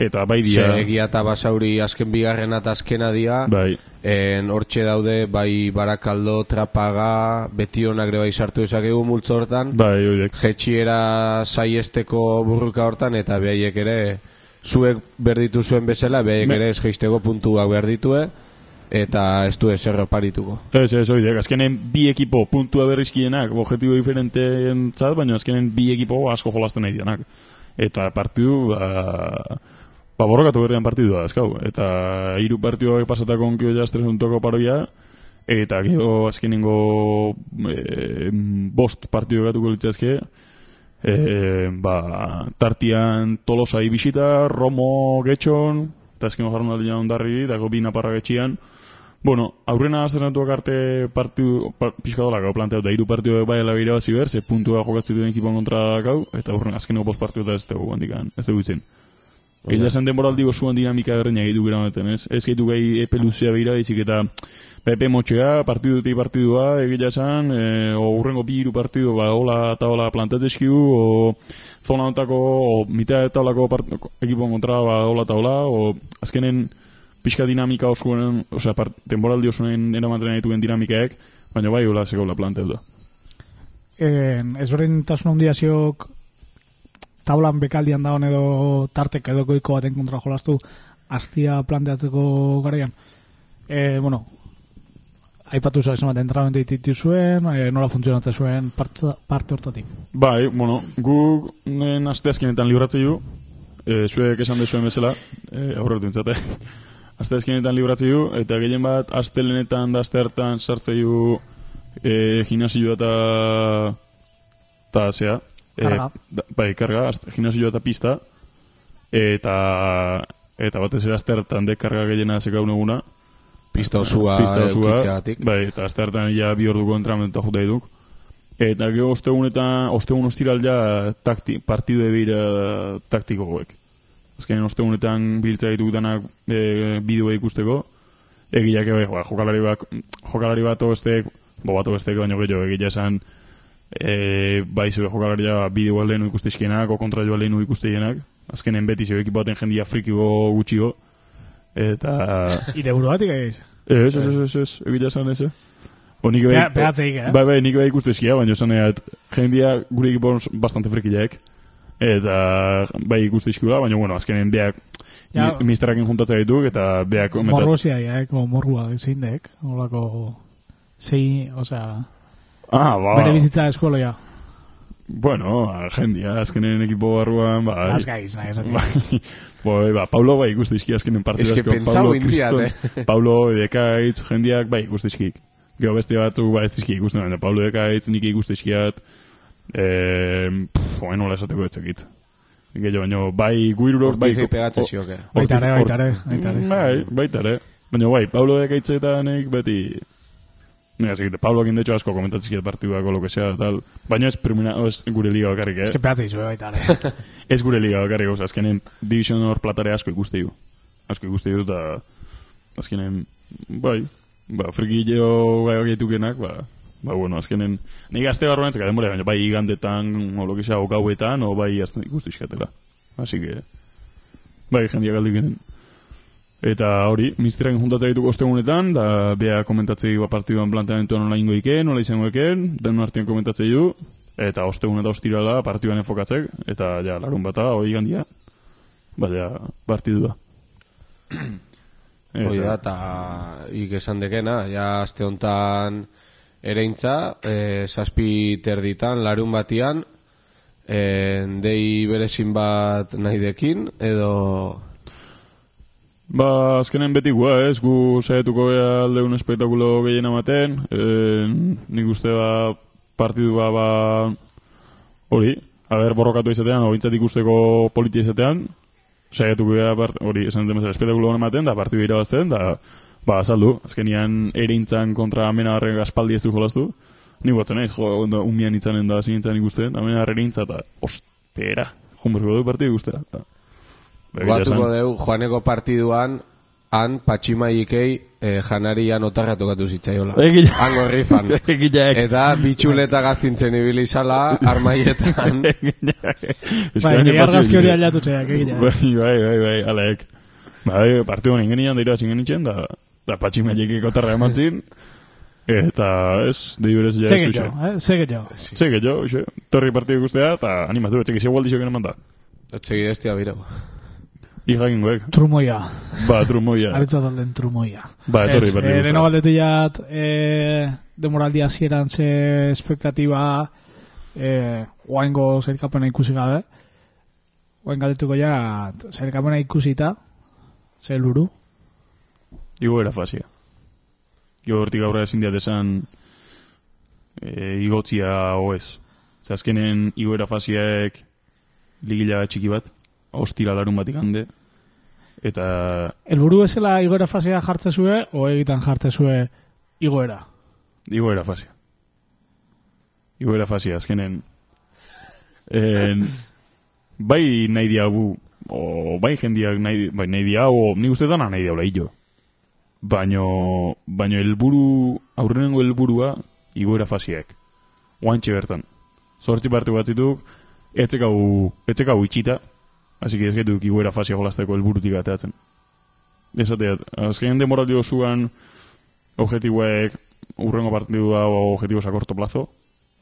eta bai dia, egia eta basauri azken bigarrena eta azkena dia bai, En hortxe daude bai Barakaldo, Trapaga, beti honak bai sartu ezakegu multzo hortan. bai, oidek. Jetxiera saiesteko burruka hortan eta behaiek ere zuek berditu zuen bezala, behaiek Me- ere ez jeisteko puntuak berditue eta ez du ezer oparituko. Ez, ez, oidek, azkenen bi ekipo puntua berrizkienak, objetibo diferenteen zat, baina azkenen bi ekipo asko jolasten nahi dianak. Eta partidu, ba, ba borrokatu berdean partidua, azkau. Eta hiru partiduak pasatako onkio jaztres untoko paroia, eta gero azkenengo e, bost partidu gatuko litzazke, e, ba, tartian Tolosai bisita, Romo getxon, eta azken jarrun aldean ondarri, dago bi naparra getxian, Bueno, aurrena azernatuak arte partidu, pa, pixka dolako planteatu, da hiru partidu bai ala irabazi ber, ze puntua jokatzen duen ekipon kontra gau, eta aurren azkeneko bost partidu da ez dugu handikan, ez dugu itzen. Egia esan denboraldi gozuan dinamika berreina egitu gira honetan, ez? Ez gaitu gai epe luzea behira, izik eta epe motxea, partidutik partidua, egia esan, e, o urrengo bi hiru partidu, ba, hola eta hola plantatezkiu, o zona honetako, o mitad eta holako ekipon kontra, ba, hola eta hola, o azkenen pixka dinamika osoen, osea, part, temporaldi osoen eramaten nahi duen dinamikaek, baina bai hola segola planteatu da. En, ezberdintasun handia ziok taulan bekaldian dagoen edo tartek edo goiko baten kontra jolastu astia planteatzeko garaian. E, bueno, aipatu zuen zenbat entrenamendu dititu zuen, e, nola funtzionatzen zuen parte, parte hortatik. Bai, bueno, guk nen aste azkenetan libratzen du, e, zuek esan dezuen bezala, e, entzate. aste azkenetan libratzen du, eta gehien bat astelenetan da aste hartan sartzen du e, gimnasioa eta eta zea. E, Karga. da, bai, karga, gimnasioa eta pista, eta eta batez ere aste hartan de karga gehiena zekaun eguna, Pista osua pista osua, bai, eta azte hartan ja bi orduko entrenamentua jute duk. Eta gero ostegun eta ostegun ostiral ja takti, partidu ebira taktiko goek. Azkenean ostegunetan biltza ditu danak e, bideoa ikusteko. Egiak ebe, ba, jokalari bat, jokalari bat obestek, bo bat obestek baino gehiago, egia esan, e, bai zure jokalaria bideoa lehenu ikustezkienak, o kontra joa lehenu ikustezkienak. Azkenen beti zeu ekipo baten jendia frikiko gutxiko. Eta... Ire buruatik egeiz. Ez, ez, ez, ez, egia esan ez, eh? O nik bai, peatzeik, eh? bai, bai, nik bai ikustezkia, baina esan jendia gure ekipo bastante frikileak. Eta bai ikustezkula, baina bueno, azkenen beak Ja. ja. misterakin juntatzea dituk, eta beak komentat- Morrosia, ja, como morrua zein dek. Olako... Zein, osea... Ah, ba. Bere bizitza eskoloia. Bueno, a, jendia, azkenen ekipo barruan, ba... Las gaiz, nahi esatik. Bai, bai, ba, Paulo bai ikustezki azkenen partidu Es que pentsau indiat, Kriston, Paulo Dekaitz, jendiak bai ikustezkik. Gero beste batzuk ba ez dizki ikusten, baina Paulo Dekaitz nik ikustezkiat, eh, pff, oain nola esateko etzekit. Gehiago, baina bai guirurok, bai... Ortizei pegatzen zioke. Baita ere, Ortiz- baita ere, baita ere. Bai, baita ere. Baina bai, Paulo Dekaitzeetanek beti... Nega, zekite, Pablo de hecho asko komentatzizkiet partiduak o lo que sea, tal. Baina ez, primera, ez gure liga bakarrik, eh? Ez que peatzei zue baita. Ez gure liga bakarrik, oza, azkenen Division hor platare asko ikuste du. Asko ikuste du, eta azkenen, bai, ba, friki jo gai gaitukenak, ba, ba, bueno, azkenen, nik azte barruan ez denbora, baina bai igandetan, o lo o gauetan, o bai azten ikustu iskatela. Así que, bai, jendia galdik genen. Eta hori, misterak juntatzea ditu ostegunetan, da bea komentatzei ba partiduan planteamentuan nola ingo iken, nola izango iken, denon artean komentatzei du, eta ostegun eta ostirala partiduan enfokatzek, eta ja, larun bata, hori gandia, ba, ja, partidua. Hoi da, eta ik esan dekena, ja aste hontan ereintza, e, zazpi terditan, larun batian, e, dei berezin bat nahi dekin, edo... Ba, azkenen beti gua, ez, gu saietuko gea alde un espektakulo gehien amaten, e, nik uste ba, partidua ba, hori, haber borrokatu izatean, hobintzat ikusteko politia izatean, saietuko part- hori, esan dut espektakulo ematen, da partidu irabazten, da, ba, azaldu, azkenian erintzan kontra amenagarren aspaldi ez du jolastu, ni guatzen naiz, jo, ondo, umian itzanen da, zinintzan ikusten, amenagarren erintza, eta, ostera, junberko du partidu ikustera. Esan. deu, joaneko partiduan, han patximaikei e, janarian otarra tokatu zitzaiola. Hango rifan. Eta bitxuleta gaztintzen ibili zala, armaietan. Bai, nire argazki hori aldatu txeak, egila. Bai, bai, bai, bai, alek. Bai, partidu honen genian da irazin genitzen, da, da patximaiekiko tarra eman zin. Eta ez, dei berez ja ez Sege duxe. jo, eh? Sege jo. Zege jo, xe, torri partidu ikustea, eta animatu, etxek izan gualdizio genen manda. Otsegi destia biro. Ikakin goek. Trumoia. Ba, trumoia. Aritza talden trumoia. Ba, etorri Ez, partidu eh, Leno gusta. galdetu jat, eh, demoraldi hasieran ze espektatiba, eh, oaingo zailkapena ikusi gabe. Oain galdetuko ja, zailkapena ikusita, ze luru. Igo era fazia. Jo hortik aurra ezin diat esan e, igotzia oez. Ze azkenen igoera faziaek ligila txiki bat, ostira larun batik hande, eta Elburu bezala igoera fasea jartze zue, o egitan jartze zue igoera. igoera fazia. Igoera fazia, azkenen en, bai nahi diagu, o bai jendiak nahi, bai nahi diagu, ni uste dana nahi diaula hillo. Baino, baino helburu, aurrenengo helburua igoera faziak. Oantxe bertan. Zortzi partu batzituk, etzekau, etzekau itxita, hasi que ez gaituk igoera fazia jolasteko helburutik ateatzen. Esateat, azken demoraldi osuan objetiboek urrengo partidua objetivos a corto plazo,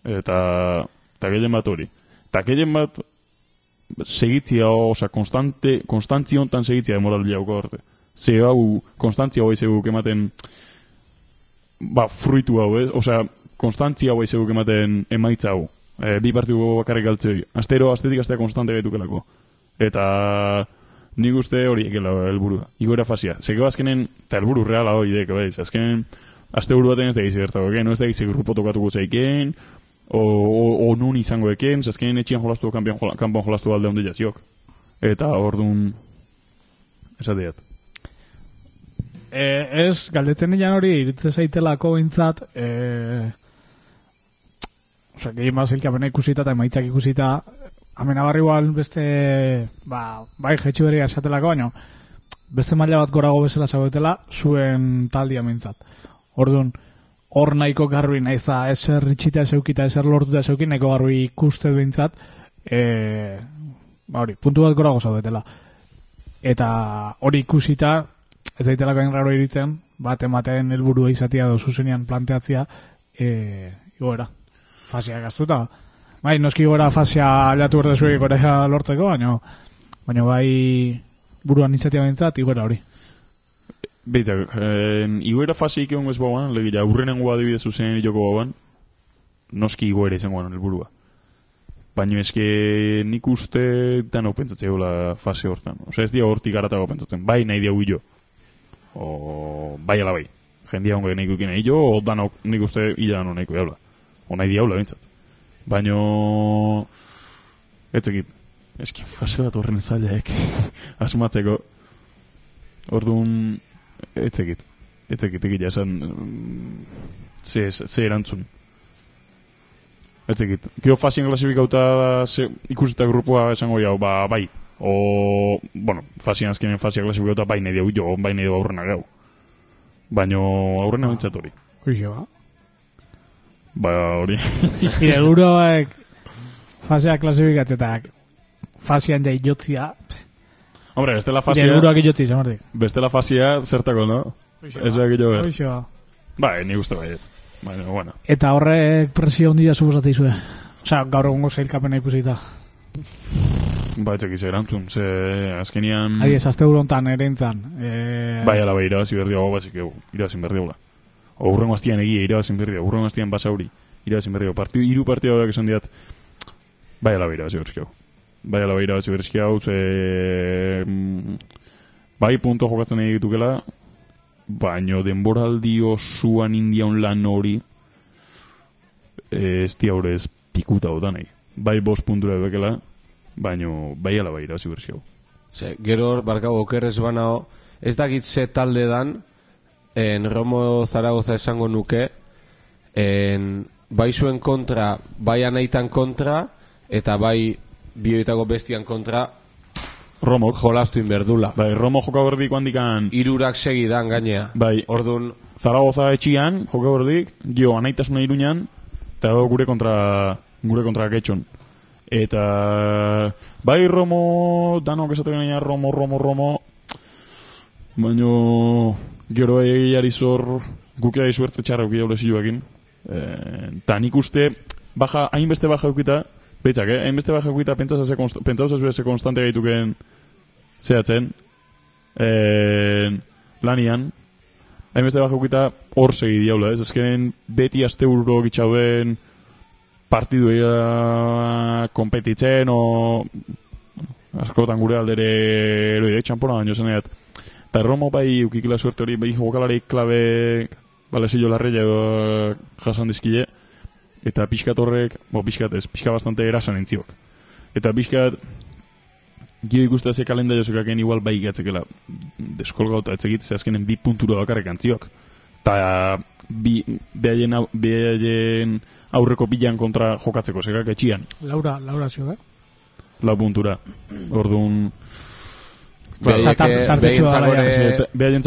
eta, eta gehien bat hori. Eta gehien bat segitzia, oza, konstante, konstantzia hontan segitzia demoraldi hauko arte. Ze hau, konstantzia hau ezeguk ematen, ba, fruitu hau, ez? Osa, konstantzia hau ezeguk ematen emaitza hau. E, bi partidu bakarrik galtzei. Astero, astetik astea konstante gaitukelako. Eta nik uste hori ekela helburua. Igoera fazia. Zego azkenen, eta helburu reala hori dek, baiz. Azkenen, aste buru baten ez da gizi gertako, no ez da gizi grupo tokatuko zeiken, o, o, o nun izango eken, ze azkenen etxian jolastu, kanpian, jolastu alde onde jaziok. Eta orduan, esateat. E, ez, galdetzen nian hori, iritze zaitelako bintzat, e, Osa, gehien bat zilkapena ikusita eta emaitzak ikusita, amena barri igual beste, ba, bai, jetxu berria esatelako, baina, beste maila bat gorago bezala zagoetela, zuen taldia mintzat. Orduan, hor nahiko garbi naiz da, eser ritxita eseukita, eser lortuta eseukin, nahiko garbi ikuste bintzat, e, ba hori, puntu bat gorago zaudetela. Eta hori ikusita, ez daitelako hain raro iritzen, bat ematen helburua izatea edo zuzenean planteatzea, e, igoera, fasia gaztuta. Bai, noski gora fasia aldatu berde zuek gora lortzeko, baina, baina bai buruan izatea bintzat, igoera hori. Beitzak, en, iguera fase ikon ez bauan, legira, urrenengo adibidez zuzen joko bauan, noski igoera izango bauan helburua. Baina eske nik uste dano pentsatzea gola fase hortan. Osea, ez dia hortik garatago pentsatzen. Bai nahi diau jo. O, bai ala bai. Jendia hongo nahi kukin nahi jo, o dano nik uste ila dano nahi kuiaula. O nahi diaula bintzat. Baina... Ez ekit. Eski, fase bat horren zailaek. Asmatzeko. Orduan... Ez ekit. Ez ekit, egia esan... mm, Ze, ze erantzun. Ez ekit. Geo fasien klasifikauta ze, ikusita grupua esango jau, ba, bai. O, bueno, fasien azkenen fasia klasifikauta bai nahi dugu jo, bai nahi dugu aurrena gau. Baina aurrena bintzat hori. Hoxe ba. Ba, hori. Ire, guroak fasea klasifikatzetak fasean jai jotzia, Hombre, bestela ire, fasia, guroak jotzi, zamartik. bestela fasia zertako, no? Ez behar gehiago behar. Hoxe ba. Ba, ni uste baiet. Baina, bueno. Eta horrek presio handia suposatzen izue. Osea, gaur egungo zailkapena ikusita. Ba, ez ekiz erantzun, ze azkenian... Adiez, azte honetan erintzan. E... Bai, ala bai, irabazi berdi hau bazik egu, irabazin hola. O urrengo astian egia, irabazin berdi hau, urrengo astian basauri, irabazin berdi hau. Partidu, iru partidu hauek esan diat, bai, ala bai, irabazi berdi hau. Bai, ala bai, irabazi berdi hau, ze... mm, Bai, punto jokatzen nahi ditukela, baino denboraldi osuan indian lan hori, eh, ez dia horrez pikuta otan. Bai, bost puntura bekela, baino, bai, ala bai, irabazi berdi hau. Ze, gero hor, barkau, okerrez banao, ez dakit ze talde dan, en Romo Zaragoza esango nuke, en, bai zuen kontra, bai anaitan kontra, eta bai bioetako bestian kontra, Romok, jolastu inberdula. bai, Romo joka berdiko handikan Irurak segidan gainea. Bai. Ordun Zaragoza etxian, joke berdik, gio anaitasuna iruñan, eta gure kontra, gure kontra getxon. Eta, bai Romo, danok esaten gaina Romo, Romo, Romo, baino, gero egiari zor, gukea suerte txarra ukia ulezioekin. Eta nik uste, baja, hainbeste baja eukita, Beitzak, eh? Hainbeste baja eukita, pentsaz ze konst- konstante gaituken zehatzen, en, lanian, hainbeste baja eukita hor segi diaula, ez? Ezkenen beti aste burro gitxauen partidu egia kompetitzen, o askotan gure aldere eroi, txampona baino zeneat. Eta Romo bai ukikila suerte hori, bai jokalari klabe balezio larreia edo jasan dizkile, eta pixkat horrek, bo pixkat ez, pixka bastante erasan entziok. Eta pixkat, gio ikustea ze kalendario zekaken igual bai gatzekela deskolgauta etzegit, ze azkenen bi puntura bakarrik antziok. Ta bi, behaien, behaien aurreko bilan kontra jokatzeko, zekak etxian, Laura, Laura zio, eh? lau puntura. Orduan, ore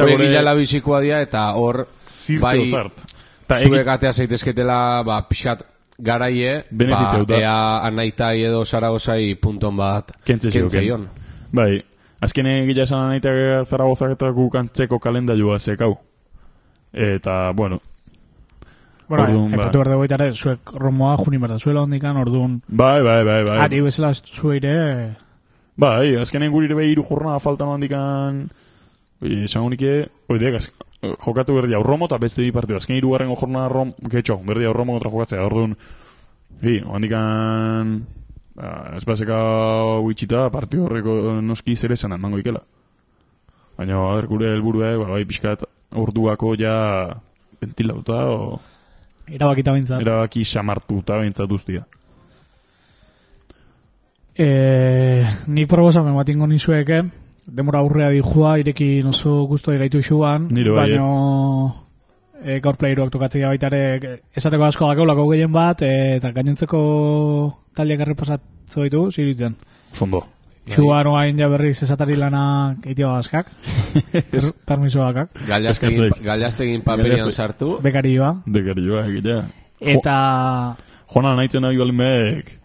ore- gilala bizikoa dia, eta hor, zirte bai, osart. Ta zuek atea zaitezketela, ba, pixkat garaie, Benefizio ba, ea anaitai edo zaragozai punton bat kentzeion. Bai, azkenen gila esan nahitak zaragozak eta gukantzeko kalendarioa zekau. Eta, bueno, Bueno, Orduan, epatu ba. behar dugu ere, zuek romoa juni behar da zuela hondikan, orduan, bai, bai, bai, bai. ari bezala zueire, Bai, azkenen guri ere hiru jornada faltan handikan esango nike, oide, az, jokatu berdi hau Romo eta beste bi partidu. Azken hirugarrengo jornada Rom, getxo, berdi hau Romo kontra jokatzea. Orduan, bi, handikan ba, ez baseka huitxita partidu horreko noski zer esan emango ikela. Baina, gure helburua ba, bai, pixkat orduako ja ventilauta o erabakita bintzat. erabaki samartuta behintzat guztia. E, nik proposamen bat ingo nizueke, demora aurrea dijua, irekin oso guztoi gaitu xuan, bai, baino e, gaur playeruak tokatzea baita ere, esateko asko dakeulako gehien bat, e, eta gainontzeko taldeak errepasatzo ditu, ziritzen. Sondo. Xuan oain ja berriz esatari lana eitia bazkak, per, Eskertzeik. galiastegin paperian Galiaste- sartu. bekarioa, Dekarioa, egitea. eta... Jonan haitzen nahi balmek.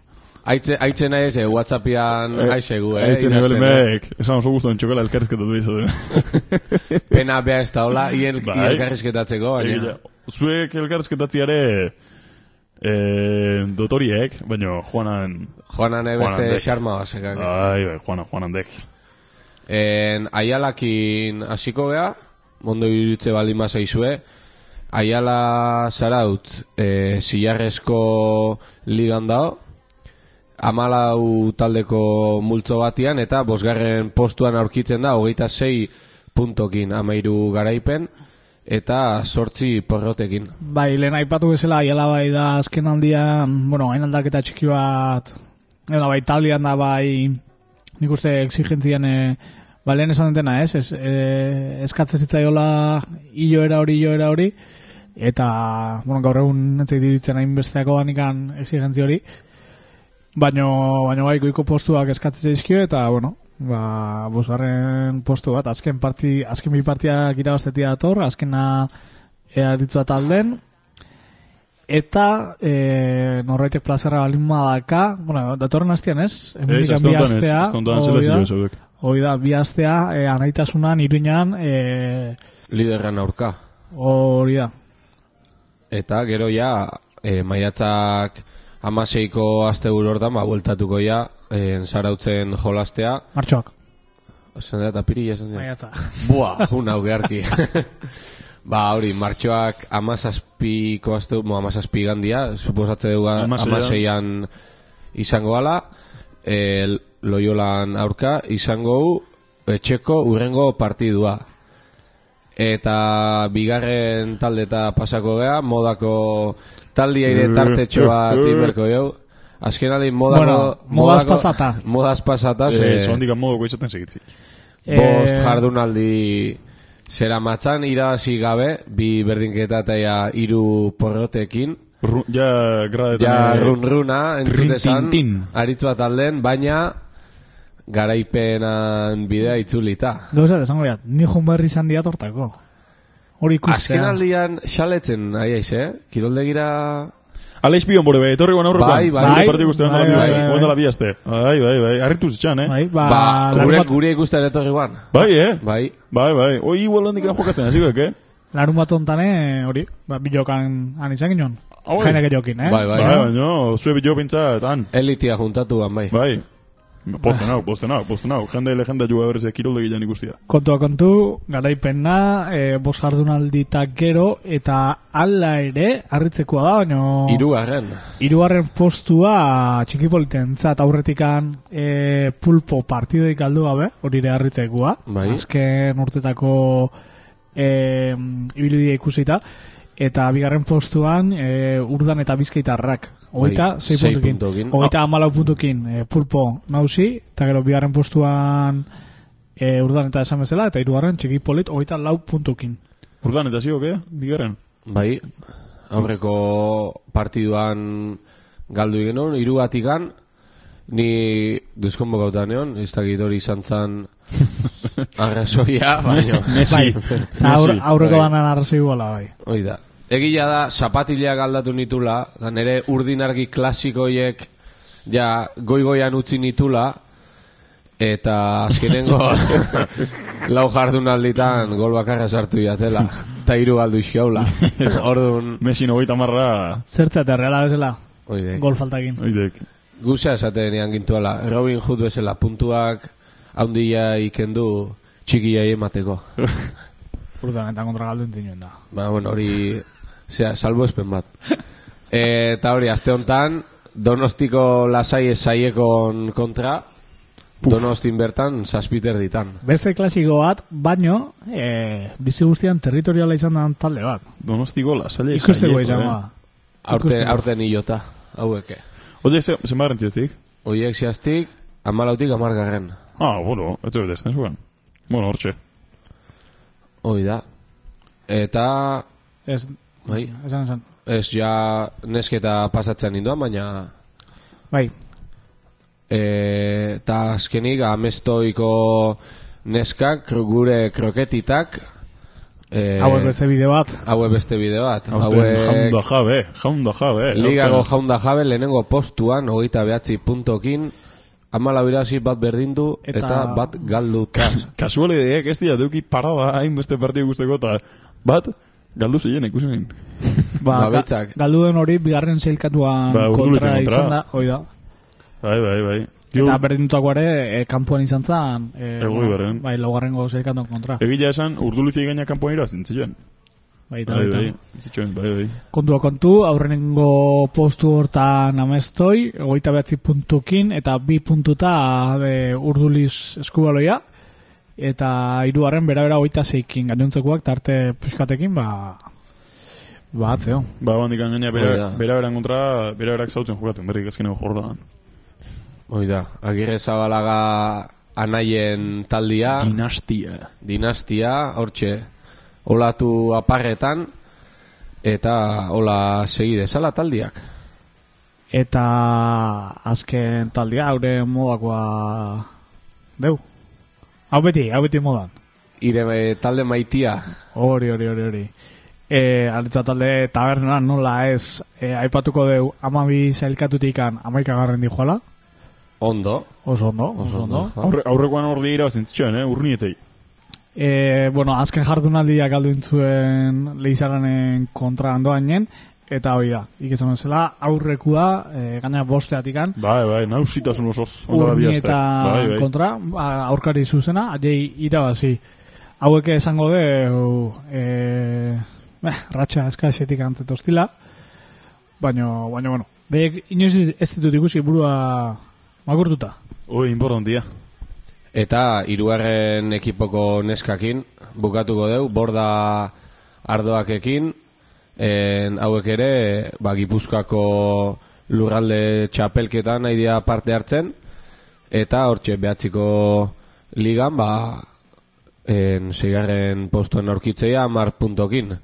Aitze, aitzen nahi ez, eh, Whatsappian Eh, aizegu, eh? Haitzen nahi idazten, eh? balmek. Esan oso guztuen txokela elkarrizketatu izaten. Pena bea ez da hola, ien, Bai. elkarrizketatzeko, baina... Egitea. Zuek elkarrizketatziare eh, dotoriek, baino Juanan... Juanan beste dek. xarma basekak. Ai, bai, Juanan, Juanan dek. En Aialakin hasiko gea, mondo irutze baldin bazaizue, Aiala zaraut e, zilarrezko ligan dao, amalau taldeko multzo batian, eta bosgarren postuan aurkitzen da, hogeita sei puntokin amairu garaipen, eta sortzi porrotekin. Bai, lehen aipatu bezala, aiala bai da azken aldian, bueno, hain aldaketa txiki bat, Eta bai, taldean da bai, nik uste exigentzian, e, ba, lehen esan dutena, ez? ez e, eskatzen zitzaiola hiloera hori, hiloera hori, eta, bueno, gaur egun entzait diritzen hain besteako ganikan exigentzi hori, baino, baino bai, goiko postuak eskatzen zaizkio, eta, bueno, ba, bosgarren postu bat, azken parti, azken bi partiak irabaztetia dator, azkena earitzu talden, eta e, norbaitek plazerra balin badaka, bueno, datorren hastian ez? Ez, bi ez, hori zela da, bi astea, e, anaitasunan, iruñan, e, Liderran aurka. hori da. Eta gero ja, e, maiatzak amaseiko aste hortan, ba, bueltatuko ja, e, zarautzen jolastea, Martxoak, esan da, eta pirila esan da. maiatza. Bua, un hau geharki. ba, hori, martxoak amazazpiko aste, mo, amazazpi gandia, suposatze dugu Hamaseian. amaseian izango gala, e, loiolan aurka, izango gu, etxeko urrengo partidua. Eta bigarren talde eta pasako gea, modako taldia ire tartetxo bat inberko jau. Azken aldi modako... Bueno, modaz pasata. Modaz pasata, ze... Eh, zondik amodoko izaten segitzi. Bost Eh, jardunaldi zera matzan, irabazi gabe, bi berdinketa eta ja iru porrotekin. Ru, ja, gradetan... Ja, eh, run runa, entzutezan, aritz bat alden, baina garaipenan bidea itzulita. Gauza, esango behar, ni joan berri izan diatortako. Hori ikustea. Azken aldian xaletzen, aiaiz, eh? Kiroldegira... Aleix bion bore, bai, etorri guan aurrekoan. Bai, bai. Bai, guztean Bai, dela bai, bi, bai, bai, dela bi aste. Bai, bai, bai, harritu zitxan, eh? Bai, ba, Ba, larun gure, gure ikusten etorri guan. Bai, eh? Bai, Bai, bai. Oi, igual handik jokatzen, hasi eh? larun bat ontane, hori, ba, bilokan han izan ginen. Hau, Jainak jokin, eh? Bai, bai. Bai, baina, zue bilo pintza, tan. elitia juntatu bai. Bai. Posten hau, posten hau, posten hau. Jende legenda juga berrez kirolde gilean ikustia. Kontua kontu, garaipena, e, bos jardunalditak gero, eta ala ere, harritzekoa da, baino... Hirugarren. Hirugarren postua txikipoliten zat aurretikan e, pulpo partidoik galdu gabe, hori ere harritzekoa. Bai. Azken urtetako e, ibilbidea ikusita. Eta bigarren postuan e, urdan eta bizkaitarrak. Hogeita, Bai, sei sei puntukin. puntukin. Hogeita amalau puntukin e, pulpo nausi, eta gero bigarren postuan e, urdan eta esan bezala, eta hirugarren txikipolit hogeita lau puntukin. Urdan, eta ziok, eh? Bigarren. Bai, aurreko partiduan galdu genuen, hiru batikan, ni duzkonbo gautan egon, ez dakit hori izan zan arrazoia, baina, Messi. Aur, Messi. aurreko bai. banan arrazoi bai. hoi da. Egia da, zapatileak aldatu nitula, da nire urdinargi klasikoiek ja goigoian utzi nitula, eta azkenengo lau jardunalditan gol bakarra sartu jatela, eta hiru galdu iskaula. Orduan, Messi nogeita marra, Zertzea eta reala bezala, oide. gol faltakin. oidek. Guzea esaten ean gintuala, Robin Hood bezala puntuak haundia ikendu txikiai emateko. Urdan eta kontra galdu entzinen da. Ba, bueno, hori, zera, salbo espen bat. Eta hori, aste hontan, donostiko lasai esaiekon kontra, donostin bertan, saspiter ditan. Beste klasiko bat, baino, e, bizi guztian territoriala izan da talde bat. Donosti gola, zaila Ikusteko izan ba. Aurten, Ikusteko. aurten ilota, haueke. Oye, ze, ze marrentzi eztik? Oiek zehaztik, amalautik amargarren. Ah, bueno, ez dut ez zuen. Bueno, hortxe. Hoi da. Eta, Ez, bai, esan esan. ez ja nesketa pasatzen ninduan, baina Bai, e, eta azkenik amestoiko neskak gure kroketitak e, hauek beste bide bat. hauek beste bide bat hauek jaunda jabe, jaunda jabe. ligago jaunda jabe lehenengo postuan hogeita behatzi puntokin amala irazi bat berdindu eta, Eta- bat galduta Kasualideak ez dira deuki parada hainbeste partidu guzteko eta bat, galdu zeien ikusen. Ba, Ba, ga, galdu den hori bigarren zeilkatuan Ba, kontra kontra. izan da, hoi da. Bai, bai, bai. Eta berdintutako ere, e, kanpoan izan zen, e, berren. bai, laugarrengo zeilkatuan kontra. Egila esan, urduluzi gaina kanpoan ira zintzioen. Bai, da, Bai, bai, bai, bai. Kontua kontu, aurrenengo postu hortan amestoi, egoita behatzi puntukin, eta bi puntuta e, urduliz eskubaloia, eta hirugarren bera bera oita zeikin gainontzekoak tarte puskatekin, ba, ba, atzeo. Ba, bandik gaina bera, da. bera beran kontra, bera berak zautzen jokatu, berrik azkeneko jordan. hoi da, agirre zabalaga anaien taldia Dinastia. dinastia, hortxe, olatu aparretan, eta hola segi dezala taldiak. Eta azken taldia, haure modakoa deu. Hau beti, hau beti modan. Ire eh, talde maitia, Hori, hori, hori, hori. E, aritza talde taberna nola ez e, aipatuko deu amabi zailkatutikan amaikagarren dijoala. ondo, Oso ondo, Oso oso ondo. ondo. Aurre, aurrekoan hor dira eh, urnietei. E, bueno, azken jardunaldiak galdu intzuen lehizaranen kontra andoainen, eta hori da, ikizan bezala, aurrekua, e, gaina bosteatikan, Bai, bai, nausitasun osoz. ondo da urni bihazte. eta bai, bai. kontra, ba, aurkari zuzena, adei irabazi. Hauek esango de, e, eh, ratxa eskaxetik antzet ostila, baina, baina, bueno, behek inoiz ez ditut ikusi burua makurtuta. Oi, importantia. eta hirugarren ekipoko neskakin, bukatuko deu, borda ardoakekin, en, hauek ere, ba, Gipuzkoako lurralde txapelketan nahi dira parte hartzen, eta hortxe behatziko ligan, ba, en, seigarren postuen aurkitzea, mar puntokin.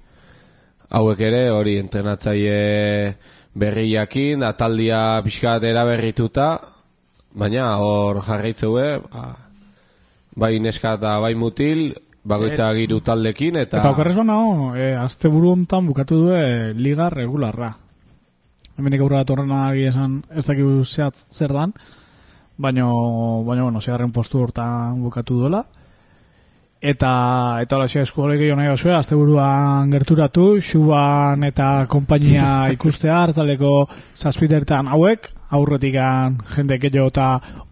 Hauek ere, hori, entrenatzaile berriakin, da taldia pixkat eraberrituta, baina hor jarraitzeue, ba, bai neska eta bai mutil, bakoitza giru taldekin, eta... Eta okerrez bana, e, azte buru hontan bukatu du liga regularra. Hemendik aurrera datorrena egia esan ez dakigu zehatz zer dan, baina, baina, bueno, zegarren postu hortan bukatu duela. Eta, eta hola, eskualek gehiago nahi basue, azte buruan gerturatu, xuban eta kompainia ikustea, hartzaleko zazpitertan hauek, aurretikan jende gehiago eta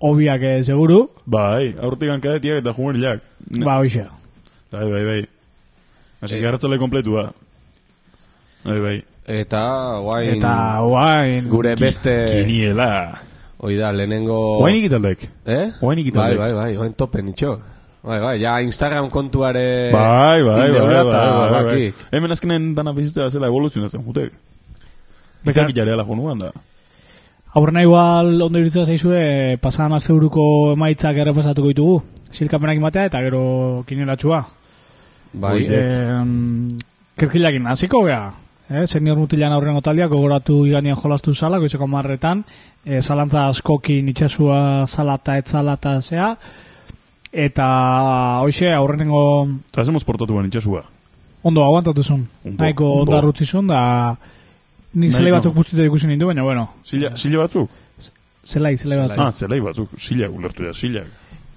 obiak eh, seguru, Bai, aurtikan kadetiak eta jumerilak. ba, hoxe. Bai, bai, bai. Asi Eh. que hartzale kompletua. Bai, bai. Eta, guain... Eta, guain, Gure beste... Kiniela. Hoi da, lehenengo... Guain ikitaldek. Eh? Guain Bai, ikitaldek. bai, bai, oain topen itxok. Bai, bai, ja Instagram kontuare... Bai, bai, bai, bai, bai, bai. Hemen azkenen dana bizitza zela evoluzionatzen, jutek. Beka- Bizak jareala jonuan da. Aurrena igual ondo iruditzen zaizue pasadan asteburuko emaitzak errepasatuko ditugu. Silkapenak imatea eta gero kinelatxua. Bai. Eh, Kirkilakin hasiko gea. Eh, senior mutilan aurrengo taldia gogoratu iganien jolastu zala, goizeko marretan, eh, zalantza askokin itxasua zalata etzalata zea, eta hoxe aurrenengo Eta hacemos portatu ban itxasua. ondo aguantatu zuen. Ondo, Nahiko ondo. ondo arrutzi zuen, da ni zelai batzuk guztietan ikusi nindu, baina bueno, Sila, sila batzuk? zelai, zelai batzuk. Ah, zelai batzuk. Sila ulertu da, sila.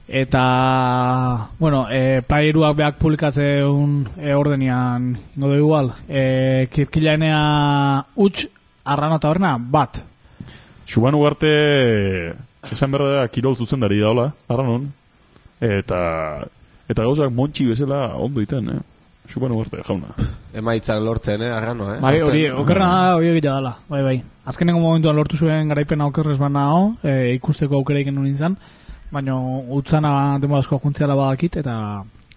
Eta, bueno, e, pairuak beak publikatzeun e, ordenian, ingo du igual, e, kirkilaenea utx, arrano taberna, bat. Xuban ugarte, esan berda da, kirol zuzendari daola, arranon. Eta, eta gauzak montxi bezala ondo iten, eh? Xuban ugarte, jauna. emaitzak lortzen, eh, arrano, eh? Bai, hori, okerra da, hori egitea dela, bai, bai. Azkenengo momentuan lortu zuen garaipena okerrez bana hau, e, ikusteko aukera iken nuen izan, baina utzana demolazko juntziala badakit, eta,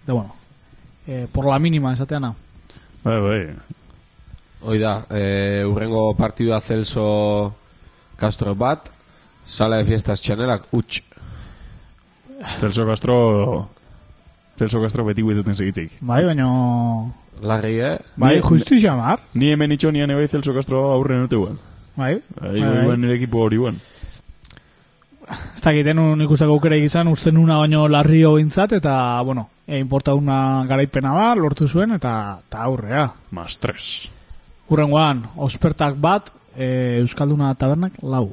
eta bueno, e, por la mínima esateana. Bai, bai. Hoi da, e, urrengo partidua Celso Castro bat, Sala de Fiestas Txanelak, utx. Celso Castro Celso Castro beti guizaten segitzik. Bai, baina... Larri, eh? Bai, justu xamar. Ni hemen itxo nian ebai Celso Castro aurren dute guen. Bai, Bai, Bai, bai, ekipo hori guen. Ez dakiten un ikusteko aukera izan, uste nuna baino larrio bintzat, eta, bueno, e, importauna garaipena da, lortu zuen, eta, eta aurrea. Más tres. Urrengoan, ospertak bat, e, Euskalduna tabernak lau.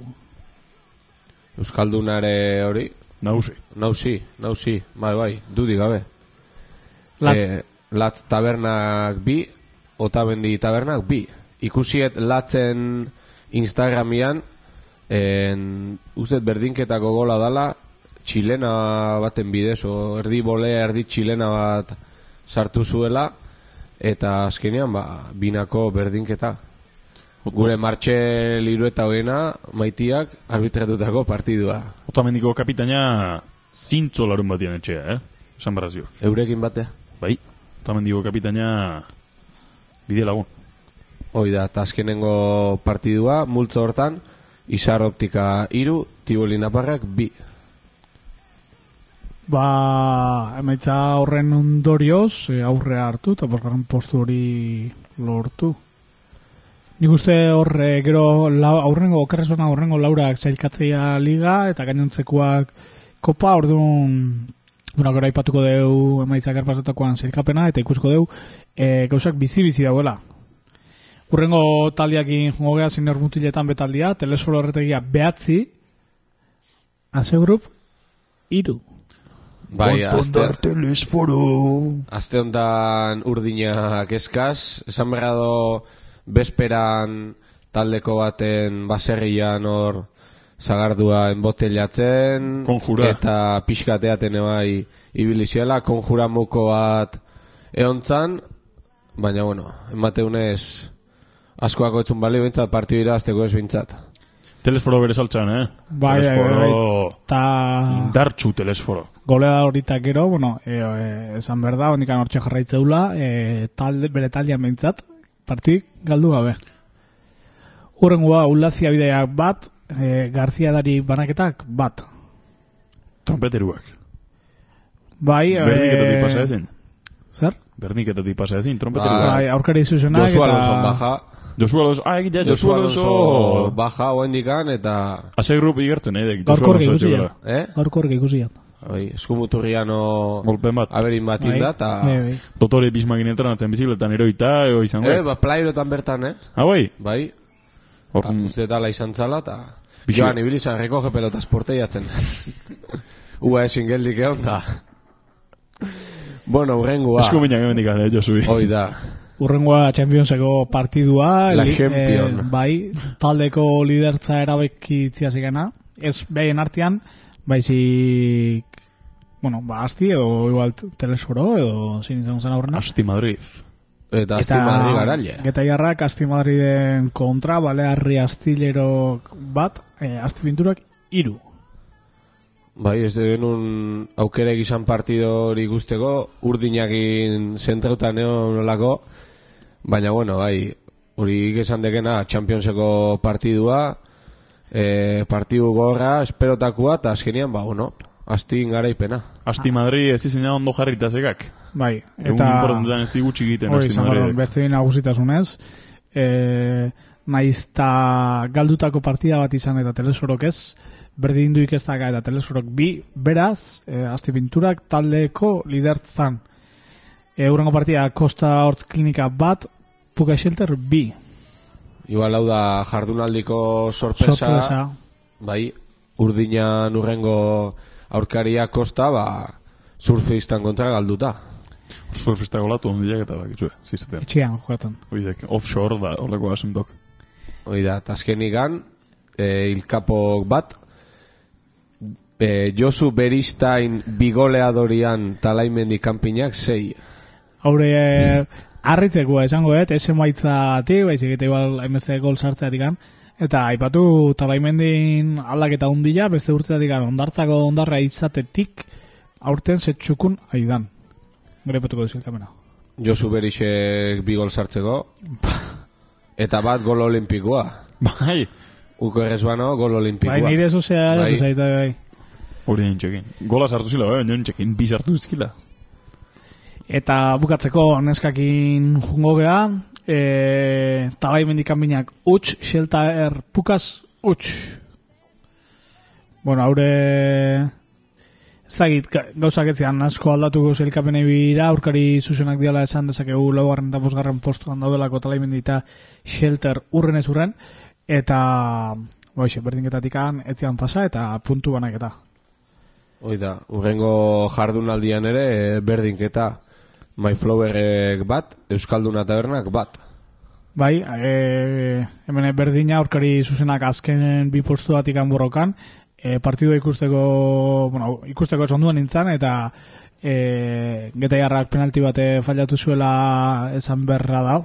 Euskaldunare hori, Nausi. nausi, nausi, bai, bai, dudik gabe. Latz, Eh, latz tabernak bi, otamendi tabernak bi. Ikusiet latzen Instagramian, en, uzet berdinketako gola dala, txilena baten bidez, o erdi bolea, erdi txilena bat sartu zuela, eta azkenean, ba, binako berdinketa. Gure martxe liru eta hogeena, maitiak, arbitratutako partidua. Otamendiko kapitaina zintzo larun batian etxea, eh? Esan barrazio. Eurekin batea. Bai. Otamendiko kapitaina bide lagun. Hoi da, eta azkenengo partidua, multzo hortan, Izar Optika iru, Tiboli Naparrak bi. ba, emaitza horren ondorioz, e, aurrea hartu, eta bosgarren postu hori lortu. Nik uste horre, gero, lau, aurrengo, okerrezona aurrengo laurak zailkatzea liga, eta gainontzekoak kopa, orduan, Bueno, gero aipatuko deu emaitzak erpasatakoan zailkapena, eta ikusiko deu e, gauzak bizi-bizi dauela. Urrengo taldiakin jongo geha zinor mutiletan betaldia, telesforo horretegia behatzi, Ase grup, iru. Bai, azte, azte honetan urdinak eskaz, esan berra do besperan taldeko baten baserrian hor zagardua enbotelatzen Konjura. eta pixkateaten ebai ibili ziela, konjuramuko bat eontzan, baina bueno, emateunez askoako etzun bali bintzat, partidu irazteko ez bintzat. Telesforo bere saltzan, eh? Bai, bai, telesforo... Ta Indartxu telesforo. golea horitak gero, bueno, e, e, esan berda, hondikan hortxe jarraitzeula, e, talde, bere taldean behintzat, partik galdu gabe. Urrengoa, ulazia bideak bat, e, Garzia dari banaketak bat. Trompeteruak. Bai, Berdiketatik pasa ezin. Zer? Berdiketatik pasa ezin, Bai. trompeteruak. Bai, aurkari zuzenak Josu eta... Alonso baja, Josu Alonso, ah, egitea, Josu Josu Alonso baja hoendikan eta, Ase grup igertzen, eh, dek, Josu Gaurko Alonso ikusi etxegola. eh? Gaurko horrek ikusian. Bai, eskumuturriano Golpen bat. aberin bat Bai, inda, eta... bai, bai. Dotore bismakin entrenatzen bizikletan eroita, ego izan Eh, ba, plairotan bertan, eh? Ah, bai? Bai, Hor, uste dala izan zala, eta... Joan, ibilizan recoge pelotas porteiatzen. Ua esin geldik egon, da. bueno, urrengua. eskuminak emendik ale, Josui. Hoi da. Urrengoa Championseko partidua. La li- Champion. eh, bai, taldeko lidertza erabeki zigana. Ez behien artean, baizik... Bueno, ba, asti edo igual telesforo edo zin izan zen aurrena. Asti Madrid. Eta azti madri garaile. Getaiarrak Asti Madriden kontra, Balearri Astilero bat, eh, Asti Pinturak iru. Bai, ez genuen aukera egizan partido hori guzteko, urdinakin zentrautan egon nolako, baina bueno, bai, hori esan dekena Championseko partidua, e, partidu gorra, esperotakua, eta azkenian, ba, bueno, astin garaipena. Asti Madrid ez izan ondo jarrita zegak. Bai, Egun eta... importantean ez digutxik egiten behar, Madrid. beste bin nagusitasunez, e, naiz ta galdutako partida bat izan eta telesorok ez, berdin duik ez daga eta telesorok bi, beraz, e, asti pinturak taldeko lidertzan. E, urrengo partida, Costa Hortz Klinika bat, Puka Shelter bi. Igual hau da jardunaldiko sorpresa, Sorpresa. bai, urdinan urrengo aurkaria kosta, ba, surfistan kontra galduta. Surfista golatu ondiak eta bakitzu, zizten. Etxean jokatzen. Oidek, offshore da, oleko asendok. Hoi da, eta azkenigan, e, ilkapok bat, e, Josu Beristain bigoleadorian talaimendi kanpinak sei. Haure, e, harritzekoa esango dut, ez emaitzatik, baizik eta igual hainbeste gol sartzeatik Eta aipatu talaimendin aldaketa hundila, beste urteatik ondartzako ondarra izatetik, aurten zetxukun aidan. Gure aipatuko duzilkamena. Josu Berisek bigol sartzeko, eta bat gol olimpikoa. Bai, Uko errez bano, gol olimpikoa. Bai, nire zuzea, Bai. bai. zaita, bai. hori nintxekin. Gola sartu zila, bai, nintxekin, bi sartu zizkila. Eta bukatzeko neskakin jungo geha, e, tabai mendikan binak utx, shelter pukaz utx. Bueno, haure ez ga- gauzak etzean asko aldatuko zelkapenei bira, aurkari zuzenak diala esan dezakegu laugarren eta bosgarren postuan daudelako talai mendi eta shelter urren ez urren, eta boixe, berdinketatik etzean pasa eta puntu banaketa. Hoi da, urrengo jardunaldian ere, e, berdinketa Myflowerek bat, Euskalduna tabernak bat. Bai, e, hemen berdina aurkari zuzenak azkenen bi postu batik borrokan, e, partidua ikusteko, bueno, ikusteko zonduan nintzen, eta e, getaiarrak penalti bate fallatu zuela esan berra dau.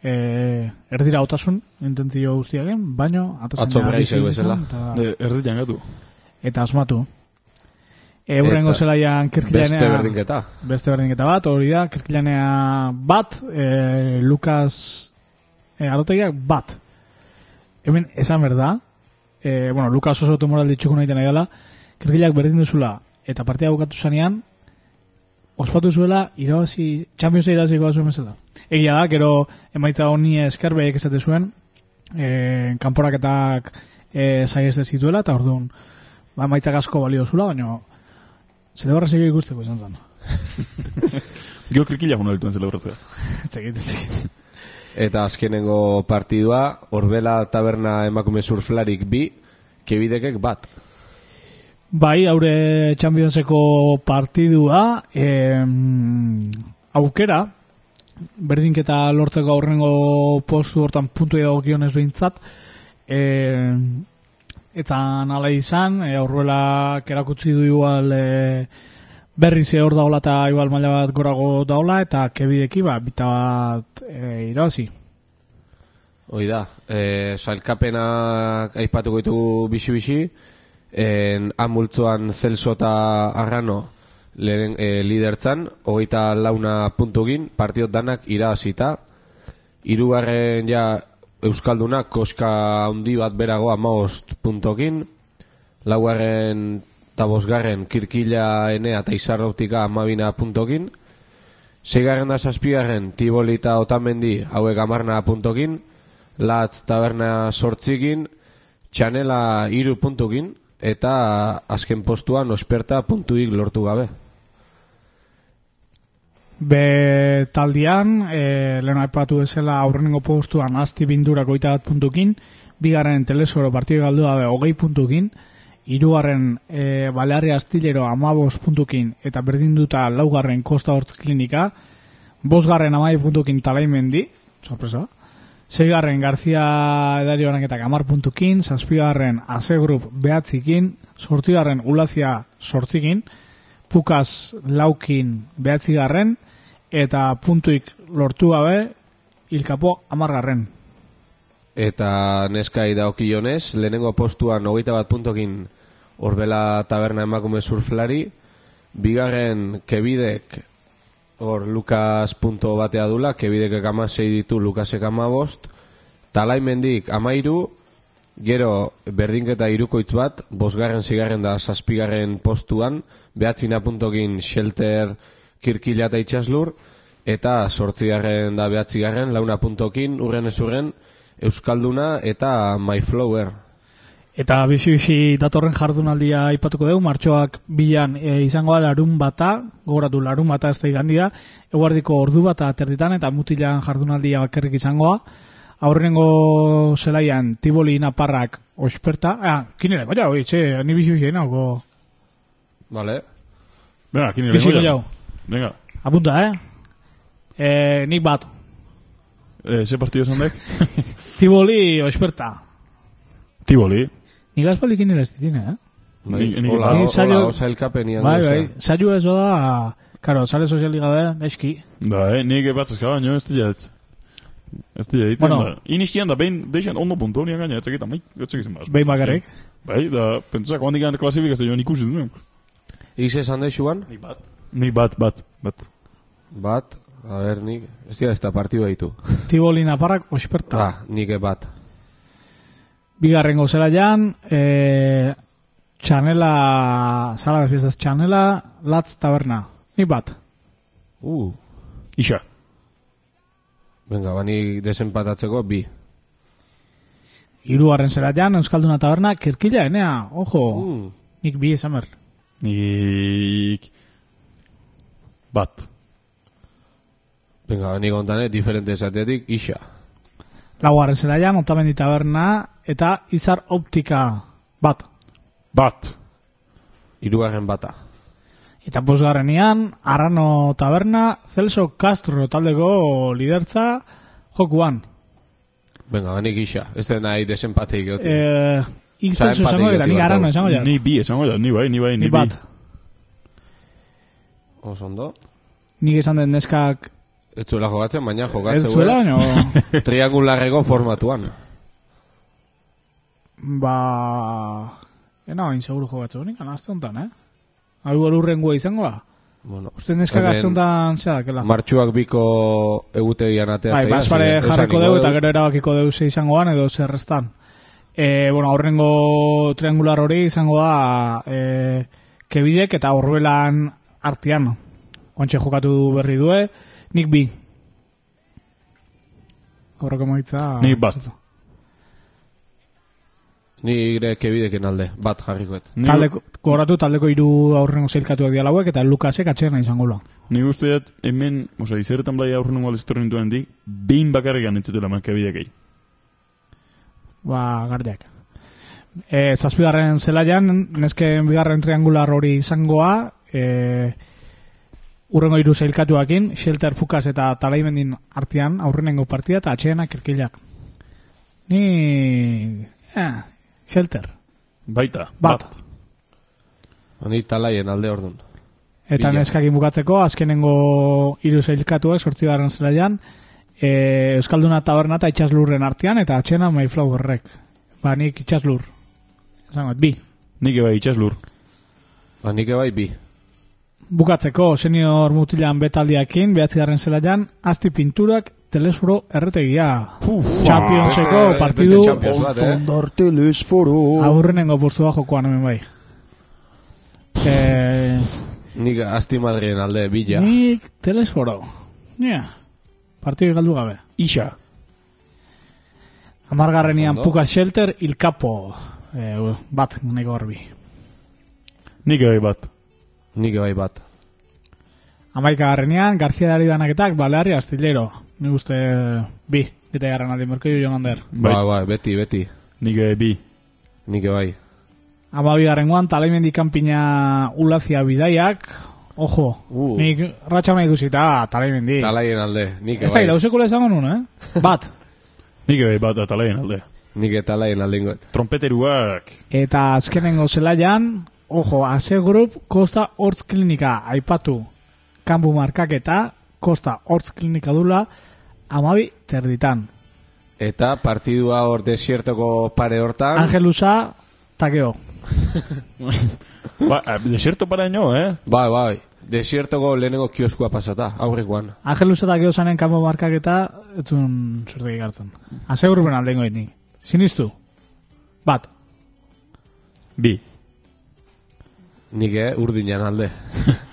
E, erdira otasun, intentzio guztiagen, baino, Atzo atazena Braisek bizi bezala. eta, erditan gatu. eta asmatu. E, urrengo Eta zelaian kirkilanea... Beste berdinketa. Beste berdinketa bat, hori da, kirkilanea bat, e, Lukas e, arotegiak bat. Hemen, esan berda, e, bueno, Lukas oso moral ditxuko nahi nahi dela, kirkilak berdin duzula, eta partida bukatu zanean, ospatu zuela, irabazi, Championsa irabaziko zuen bezala. Egia da, gero emaitza honi eskerbeek esate zuen, e, kanporaketak e, zituela, eta orduan, ba, emaitzak asko balio zula, baina zelebrazio ikusteko izan zen. Gio krikila guna dituen zelebrazioa. Zekit. Eta azkenengo partidua, Orbela taberna emakume surflarik bi, kebidekek bat. Bai, haure Championseko partidua, em, aukera, berdinketa lortzeko aurrengo postu hortan puntu edagokionez behintzat, em, eta nala izan, e, aurrela kerakutzi du igual e, berri ze hor daola eta igual maila bat gorago daola, eta kebideki ba, bita bat e, irabazi. Hoi da, e, sailkapenak aipatuko ditu bixi-bixi, en amultzoan Celso eta Arrano lehen, e, lidertzan, hogeita launa puntugin, partiot danak irabazita, hirugarren ja Euskaldunak koska handi bat berago amaost puntokin, laugarren eta bosgarren kirkila enea eta izarrautika amabina puntokin, Seigarren da zazpigarren Tiboli eta Otamendi hauek amarna puntokin, Latz taberna sortzikin, Txanela iru puntukin, eta azken postuan osperta puntuik lortu gabe. Be taldian, e, lehen aipatu bezala aurrenengo postuan asti bindurak oita bat puntukin, bigarren telesoro partidu galdu dabe hogei puntukin, hirugarren e, Balearri Astillero amabos puntukin eta berdinduta laugarren Kosta Hortz Klinika, bosgarren amai puntukin talaimendi, sorpresa, Seigarren Garzia edari eta amar puntukin, zazpigarren Ase Group behatzikin, sortzigarren Ulazia sortzikin, Pukaz laukin behatzigarren, eta puntuik lortu gabe, ilkapo amargarren. Eta neskai daokionez, lehenengo postuan hogeita bat puntokin Orbela taberna emakume surflari, bigarren kebidek hor Lukas punto batea dula, kebidek amasei ditu Lukasek amabost, talaimendik amairu, gero berdinketa irukoitz bat, bosgarren zigarren da zazpigarren postuan, behatzina puntokin shelter kirkila eta itxaslur, eta sortzigarren da behatzigarren, launa puntokin, urren ez urren, Euskalduna eta Myflower. Eta bizi-bizi datorren jardunaldia aipatuko dugu, martxoak bilan e, izango da larun bata, gogoratu larun bata ez da igandia, eguardiko ordu bata aterditan eta mutilan jardunaldia bakarrik izangoa. Aurrengo zelaian Tiboli Naparrak osperta, ah, kinere, baina, oi, txe, ni bizi-bizi nago. Vale? Bizi lehenko jau. Venga, Apunta, eh? E, nik bat, eh, ze partido esan dek? Tiboli osperta. Tiboli. Nik azpalik kinere ez ditine, eh? Bai, Ni- nik- hola, Ni hola, saio- osa elkapenian. Bai, bai, zailu ez da, karo, sare sozialik gabe, eski. Ba, eh, nik epatzazka baino, ez dira ez. Ez dira egiten, Bueno. da. Iniskian da, behin, deixan ondo puntu honian gaina, ez egiten, mai, ez egiten baz. Behin bakarrik. Bai, da, pentsako handik gana klasifikazio ikusi duen. Ize esan daixuan? Nik bat. Nik bat, bat, bat. Bat, a ber, nik, ez dira ez da partidu ditu. Tiboli Naparrak osperta. Ah, nik bat. Bigarrengo zelaian, e, Txanela, sala de fiestas Txanela, Latz Taberna. Ni bat. Uh, Isa. venga, bani desenpatatzeko bi. Hirugarren zeratian, Euskalduna taberna, kirkila enea, ojo, Uh, nik bi esan ber. Nik... Bat. venga, bani gontane, diferente esatetik, isa. Laugarren zeratian, Otamendi taberna, eta Izar Optika bat. Bat. Hirugarren bata. Eta bosgarrenian, Arrano taberna, Celso Castro taldeko lidertza jokuan. Venga, banik isa. Ez da nahi desenpateik egotik. Eh, Celso esango eta nik Arrano esango ja. Ni bi esango da, ni bai, ni bai, ni, Ni bat. Oso ondo. Nik esan den neskak Ez zuela jogatzen, baina ez jogatzen zuela, baina... triangularreko formatuan. Ba... Ena bain seguru jogatzen honik, anazte honetan, eh? Hau urrengua izango da? Bueno, Uste neska gazte honetan zea dakela. martxuak biko egutegian ateatzea. Bai, esan jarriko dugu eta gero erabakiko dugu ze izango dan edo zerrestan. E, bueno, aurrengo triangular hori izango da e, kebidek eta horbelan artian. Oantxe jokatu berri due, nik bi. Aurreko maitza... Nik bat. Ni ire kebideken alde, bat jarrikoet. Ni, Taldeko, goratu taldeko hiru aurrengo zeilkatuak dira lauek eta Lukasek atxena izango da. ni dut, hemen, oza, izeretan blai aurren nungo aldez duen dik, behin bakarrik anetzutela makabidekei. Ba, gardiak. E, zazpigarren zelaian, nesken bigarren triangular hori izangoa, e, urrengo hiru zeilkatuakin, Shelter Fukas eta Talaimendin artean, aurrenengo partida eta atxeanak erkilak. Ni... Eh, Shelter. Baita, Bat. Ni talaien alde ordun. Eta neskakin bukatzeko, azkenengo hiru zeilkatuak, sortzigarren zelaian, e, Euskalduna taberna eta itxaslurren artean, eta atxena Mayflowerrek. Ba, nik itxaslur. Esango, bi. Nik eba itxaslur. Ba, nik bai bi. Bukatzeko, senior mutilan betaldiakin, behatzigarren zelaian, asti pinturak, telesforo erretegia. Championseko Beste- partidu bat, eh? Ondarte lesforo. aurrenengo postua jokoan hemen bai. E, Nik asti Madrien alde, bila. nik telesforo. Ja, partidu galdu gabe. Isa. Amargarrenian. Puka Shelter, Ilkapo. E, bat, neko garbi. Nik eba bat. Nik bai bat. Amaika garrenean, Garzia Daribanaketak, Baleari Astillero. Ni uste bi, eta garran aldi, Merkelio Jonander. Bai. Ba, ba, beti, beti. Nik eba bi. Nik bai. Ama bigarrengoan, talaimendi kanpina ulazia bidaiak, ojo, Uh. nik ratxama ikusita, talaimendi. Talaien alde, nik Ez da, bai. irausekula esango nun, eh? Bat. Nik eba bat atalaien alde. Nik eta talaien alde ingoet. Trompeteruak. Eta azkenengo zelaian, ojo, ase grup, Costa Hortz Klinika, aipatu, kanbu markaketa, Costa Hortz Klinika dula, amabi terditan. Eta partidua hor desiertoko pare hortan. Angelusa, takeo. Ba, eh, desierto para ino, eh? Bai, bai. Desiertoko lehenengo kioskua pasata, aurrekoan. Angelusa takeo zanen kanbu markaketa, etzun zurtegi gartzen. Ase grupen aldengo nik. Sinistu. Bat. Bi. Nik eh, urdinan alde.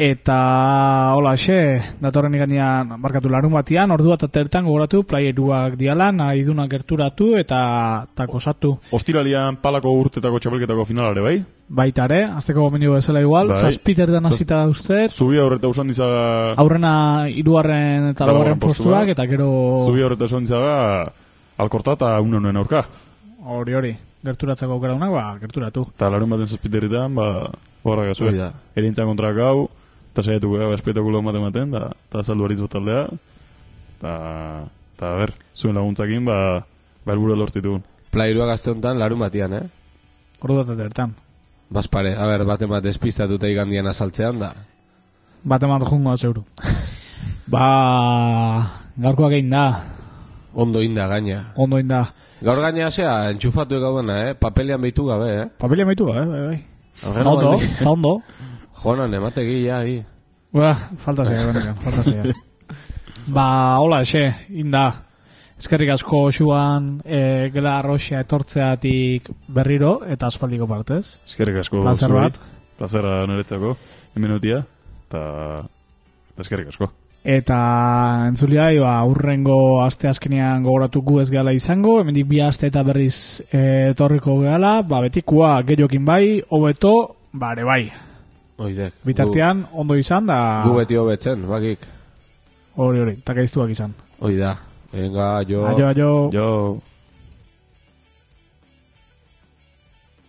Eta, hola, xe, datorren igandian, barkatu larun batian, ordua eta tertan gogoratu, playeruak diala, nahi duna gerturatu eta takosatu. Ostiralian palako urtetako txapelketako finalare, bai? Baita ere, azteko gomendio bezala igual, Bai. zazpiter dan hasita uster, Zubia horreta usan dizaga... aurrena irugarren eta laugarren postua. postuak, eta gero Zubia horreta usan dizaga... Alkorta eta unonen aurka. hori hori, gerturatzeko aukera dunak, ba, gerturatu. Eta larun baten zazpiterritan, ba... Horra Hori gazue. da. Erintzan kontra gau, eta saiatu gara espetakulo ematen ematen, da, eta saldu ariz taldea. Eta, eta, ber, zuen laguntzakin, ba, ba helburu lortzitugun. Plairua gazte honetan larun batian, eh? Ordua eta tertan. Baspare, a ber, bate bat despistatuta igandian azaltzean da. Bat emat jungo zeuru. ba, gaurkoak egin da, Ondo inda gaina. ondo egin da. Gaur gaina zea, entxufatu gaudena, eh? Papelian behitu gabe, eh? Papelia maitu, eh, bai, bai. Ondo, eta ondo. Jonan, emategi ja, hi. Ba, falta zeia, benetan, falta zeia. ba, hola, exe, inda. Eskerrik asko xuan e, gela arroxia etortzeatik berriro eta aspaldiko partez. Eskerrik asko Plazer bat. Plazera niretzako, hemen utia, eta Eta eskerrik asko. Eta entzuliai, ba, urrengo aste azkenean gogoratu gu ez gehala izango, hemendik bi aste eta berriz e, etorriko gehala, ba, betikua gehiokin bai, hobeto, bare bai. Oidek. Bitartean, ondo izan, da... Gu, gu beti hobetzen, bakik. Hori, hori, takaiztuak izan. Oida. Venga, jo. Aio, aio. Jo...